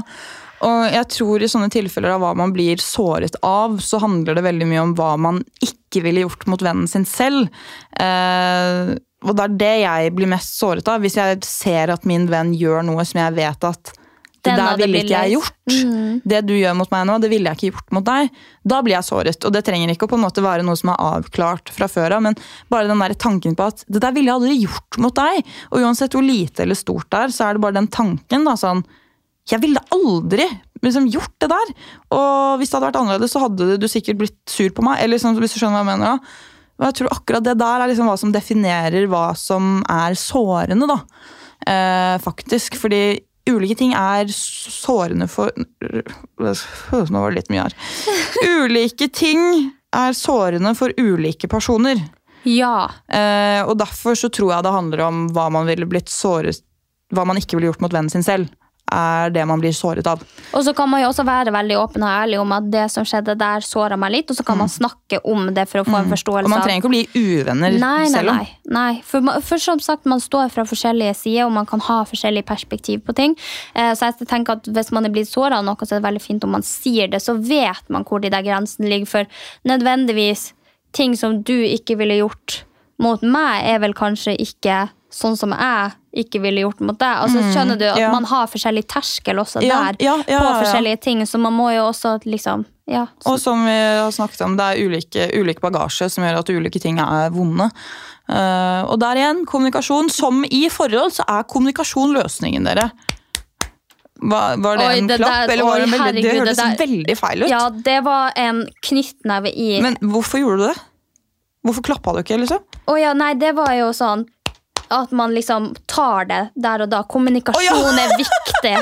Og jeg tror i sånne tilfeller av hva man blir såret av, så handler det veldig mye om hva man ikke ville gjort mot vennen sin selv. Eh, og det er det jeg blir mest såret av. Hvis jeg ser at min venn gjør noe som jeg vet at det der ville ikke jeg gjort. Mm. Det du gjør mot meg nå, det ville jeg ikke gjort mot deg. Da blir jeg såret. Og det trenger ikke å på en måte være noe som er avklart fra før av, men bare den der tanken på at det der ville jeg aldri gjort mot deg. Og uansett hvor lite eller stort det er, så er det bare den tanken. da, sånn, Jeg ville aldri liksom gjort det der. Og hvis det hadde vært annerledes, så hadde du sikkert blitt sur på meg. eller liksom, hvis du skjønner hva jeg mener da. Og jeg tror akkurat det der er liksom hva som definerer hva som er sårende, da. Eh, faktisk. Fordi ulike ting er sårende for Nå var det litt mye her. Ulike ting er sårende for ulike personer. Ja. Eh, og derfor så tror jeg det handler om hva man ville blitt såret Hva man ikke ville gjort mot vennen sin selv. Er det man blir såret av. Og så kan man jo også være veldig åpen og ærlig om at det som skjedde der, såra meg litt, og så kan man snakke om det for å få en forståelse. Og man trenger ikke å bli uvenner Nei, nei, selv om. nei. nei. For, for som sagt, man står fra forskjellige sider, og man kan ha forskjellig perspektiv på ting. Eh, så jeg tenker at hvis man er blitt såra av noe, så er det veldig fint om man sier det, så vet man hvor de der grensene ligger. For nødvendigvis ting som du ikke ville gjort mot meg, er vel kanskje ikke sånn som jeg ikke ville gjort mot deg. Altså, skjønner du at ja. man har forskjellig terskel også Ja, der ja, på forskjellige ting, så man må jo også liksom Ja, Og som vi har snakket om, det er ulike, ulike bagasje som gjør at ulike ting er vonde. Uh, og der igjen, kommunikasjon. Som i forhold, så er kommunikasjon løsningen, dere. Var, var det Oi, en det klapp, der- eller var det veldig Det hørtes det der- veldig feil ut. ja, det var en knyttneve i Men hvorfor gjorde du det? Hvorfor klappa du ikke, liksom? Å ja, nei, det var jo sånn at man liksom tar det der og da. Kommunikasjon er viktig.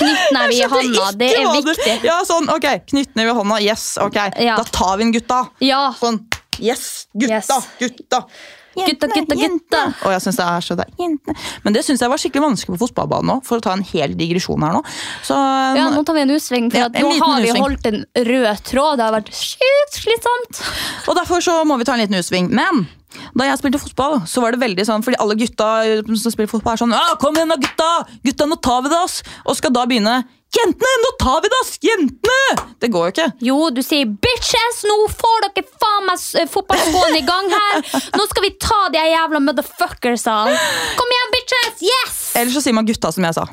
Knyttneve i hånda, det er viktig. Ja, sånn, ok, Knyttneve i hånda, yes, ok. Ja. Da tar vi den, gutta. Ja. Sånn, yes, gutta, Yes. gutta. Gutta, gutta, gutta. Og jeg synes det er så er jentene. Men det syns jeg var skikkelig vanskelig på fotballbanen òg, for å ta en hel digresjon her nå. Så Ja, nå tar vi en U-sving, for Ja, en nå har vi U-sving. holdt en rød tråd. Det har vært sjukt slitsomt. Og derfor så må vi ta en liten utsving. Men da jeg spilte fotball, så var det veldig sånn, fordi alle gutta som spiller fotball er sånn ja, 'Kom igjen da, gutta! Gutta, nå tar vi det, ass!' Og skal da begynne 'Jentene, nå tar vi det, ass! Jentene!' Det går jo ikke. Jo, du sier 'bitches', nå får dere faen meg s- fotballskoene i gang her! Nå skal vi ta de jævla motherfuckersene! Kom igjen, bitches! Yes! Eller så sier man 'gutta', som jeg sa.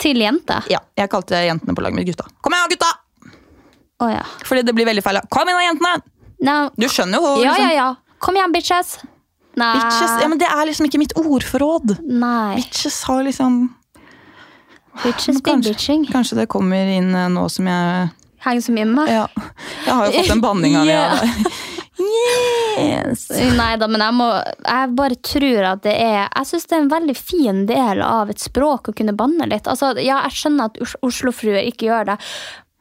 Til jente. Ja, Jeg kalte jentene på laget mitt gutta. Kom igjen, gutta! Oh, ja. Fordi det blir veldig feil. Kom igjen, jentene! No. Du skjønner jo. Ja, liksom. ja, ja. Kom igjen, bitches. Nei. Bitches, ja, men Det er liksom ikke mitt ordforråd. Nei. Bitches har liksom Bitches be kanskje, bitching. kanskje det kommer inn eh, nå som jeg Henger så mye med meg. Ja. Jeg har jo fått en banning av det. Yes. Nei da, men jeg, må, jeg bare tror at det er Jeg syns det er en veldig fin del av et språk å kunne banne litt. Altså, ja, jeg skjønner at Oslofruer ikke gjør det,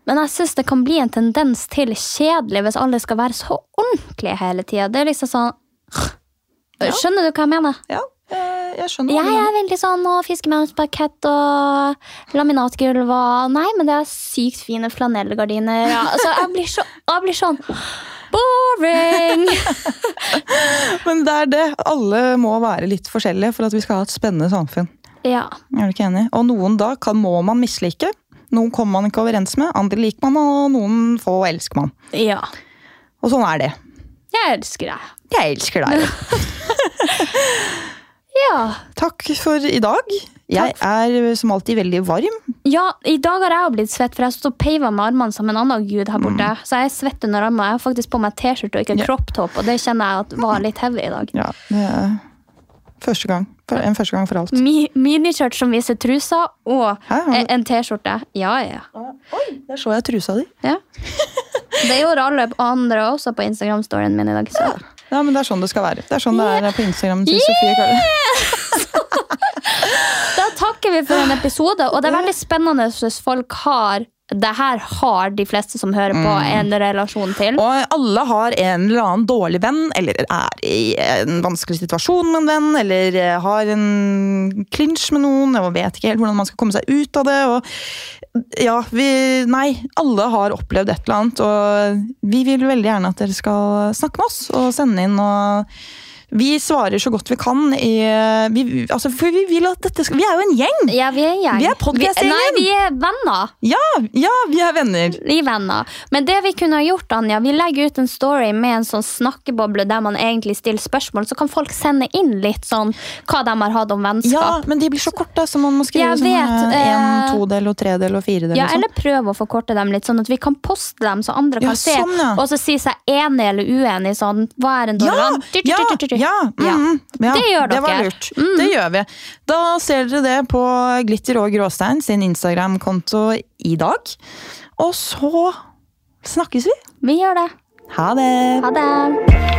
men jeg syns det kan bli en tendens til kjedelig hvis alle skal være så ordentlige hele tida. Det er liksom sånn Skjønner du hva jeg mener? Ja, jeg, skjønner. Jeg er veldig sånn å fiske med parkett og laminatgulv og Nei, men det er sykt fine flanellgardiner. Ja, altså, jeg blir, så, jeg blir sånn Boring! Men det er det. Alle må være litt forskjellige for at vi skal ha et spennende samfunn. Ja. Er du ikke enig? Og noen da kan, må man mislike. Noen kommer man ikke overens med, andre liker man, og noen få elsker man. ja. Og sånn er det. Jeg elsker deg. Jeg elsker deg. Ja. Takk for i dag. Jeg er som alltid veldig varm. ja, i dag har jeg blitt svett, for jeg står og peiva med armene som en annen gud her borte. Så jeg er svett under armene. Jeg har faktisk på meg T-skjorte og ikke Mm. Ja. crop top, og det kjenner jeg at var litt heavy i dag. Ja, det er første gang. En første gang for alt. Mi Miniskjørt som viser trusa, og Hæ, en T-skjorte. Ja, ja. Der så jeg trusa di. ja. Det gjorde alle andre også på Instagram-storyen min i dag. Så. Ja, men det er sånn det skal være. Det er sånn det er på Instagram til Sofie Karle. Da takker vi for en episode, og det er veldig spennende hvis folk har det her har de fleste som hører på, en relasjon til. Mm. Og alle har en eller annen dårlig venn, eller er i en vanskelig situasjon med en venn, eller har en klinsj med noen, og vet ikke helt hvordan man skal komme seg ut av det. Og ja, vi Nei, alle har opplevd et eller annet, og vi vil veldig gjerne at dere skal snakke med oss og sende inn og vi svarer så godt vi kan. I, vi, altså, for vi vil at dette skal Vi er jo en gjeng! Ja, vi er en gjeng. Vi er podcastgjengen. Nei, vi er venner. Ja, ja, vi er venner. Vi er venner. Men det vi kunne ha gjort, Anja, vi legger ut en story med en sånn snakkeboble der man egentlig stiller spørsmål, så kan folk sende inn litt sånn hva de har hatt om vennskap. Ja, men de blir så korte, så man må skrive sånn eh, en, eh, todel og tredel og firedel. Ja, sånn. eller prøve å forkorte dem litt, sånn at vi kan poste dem, så andre Ja, kan se, sånn, ja. og så si seg enig eller uenig. Sånn, hva er en dårlig Ja, ja. Ja, Ja. mhm, ja, Det gjør Det var lurt. lurt. Det gjør vi. Da ser dere det på Glitter og Gråstein sin Instagram-konto i dag. Og så snakkes vi. Vi gjør det. Ha det! Ha det.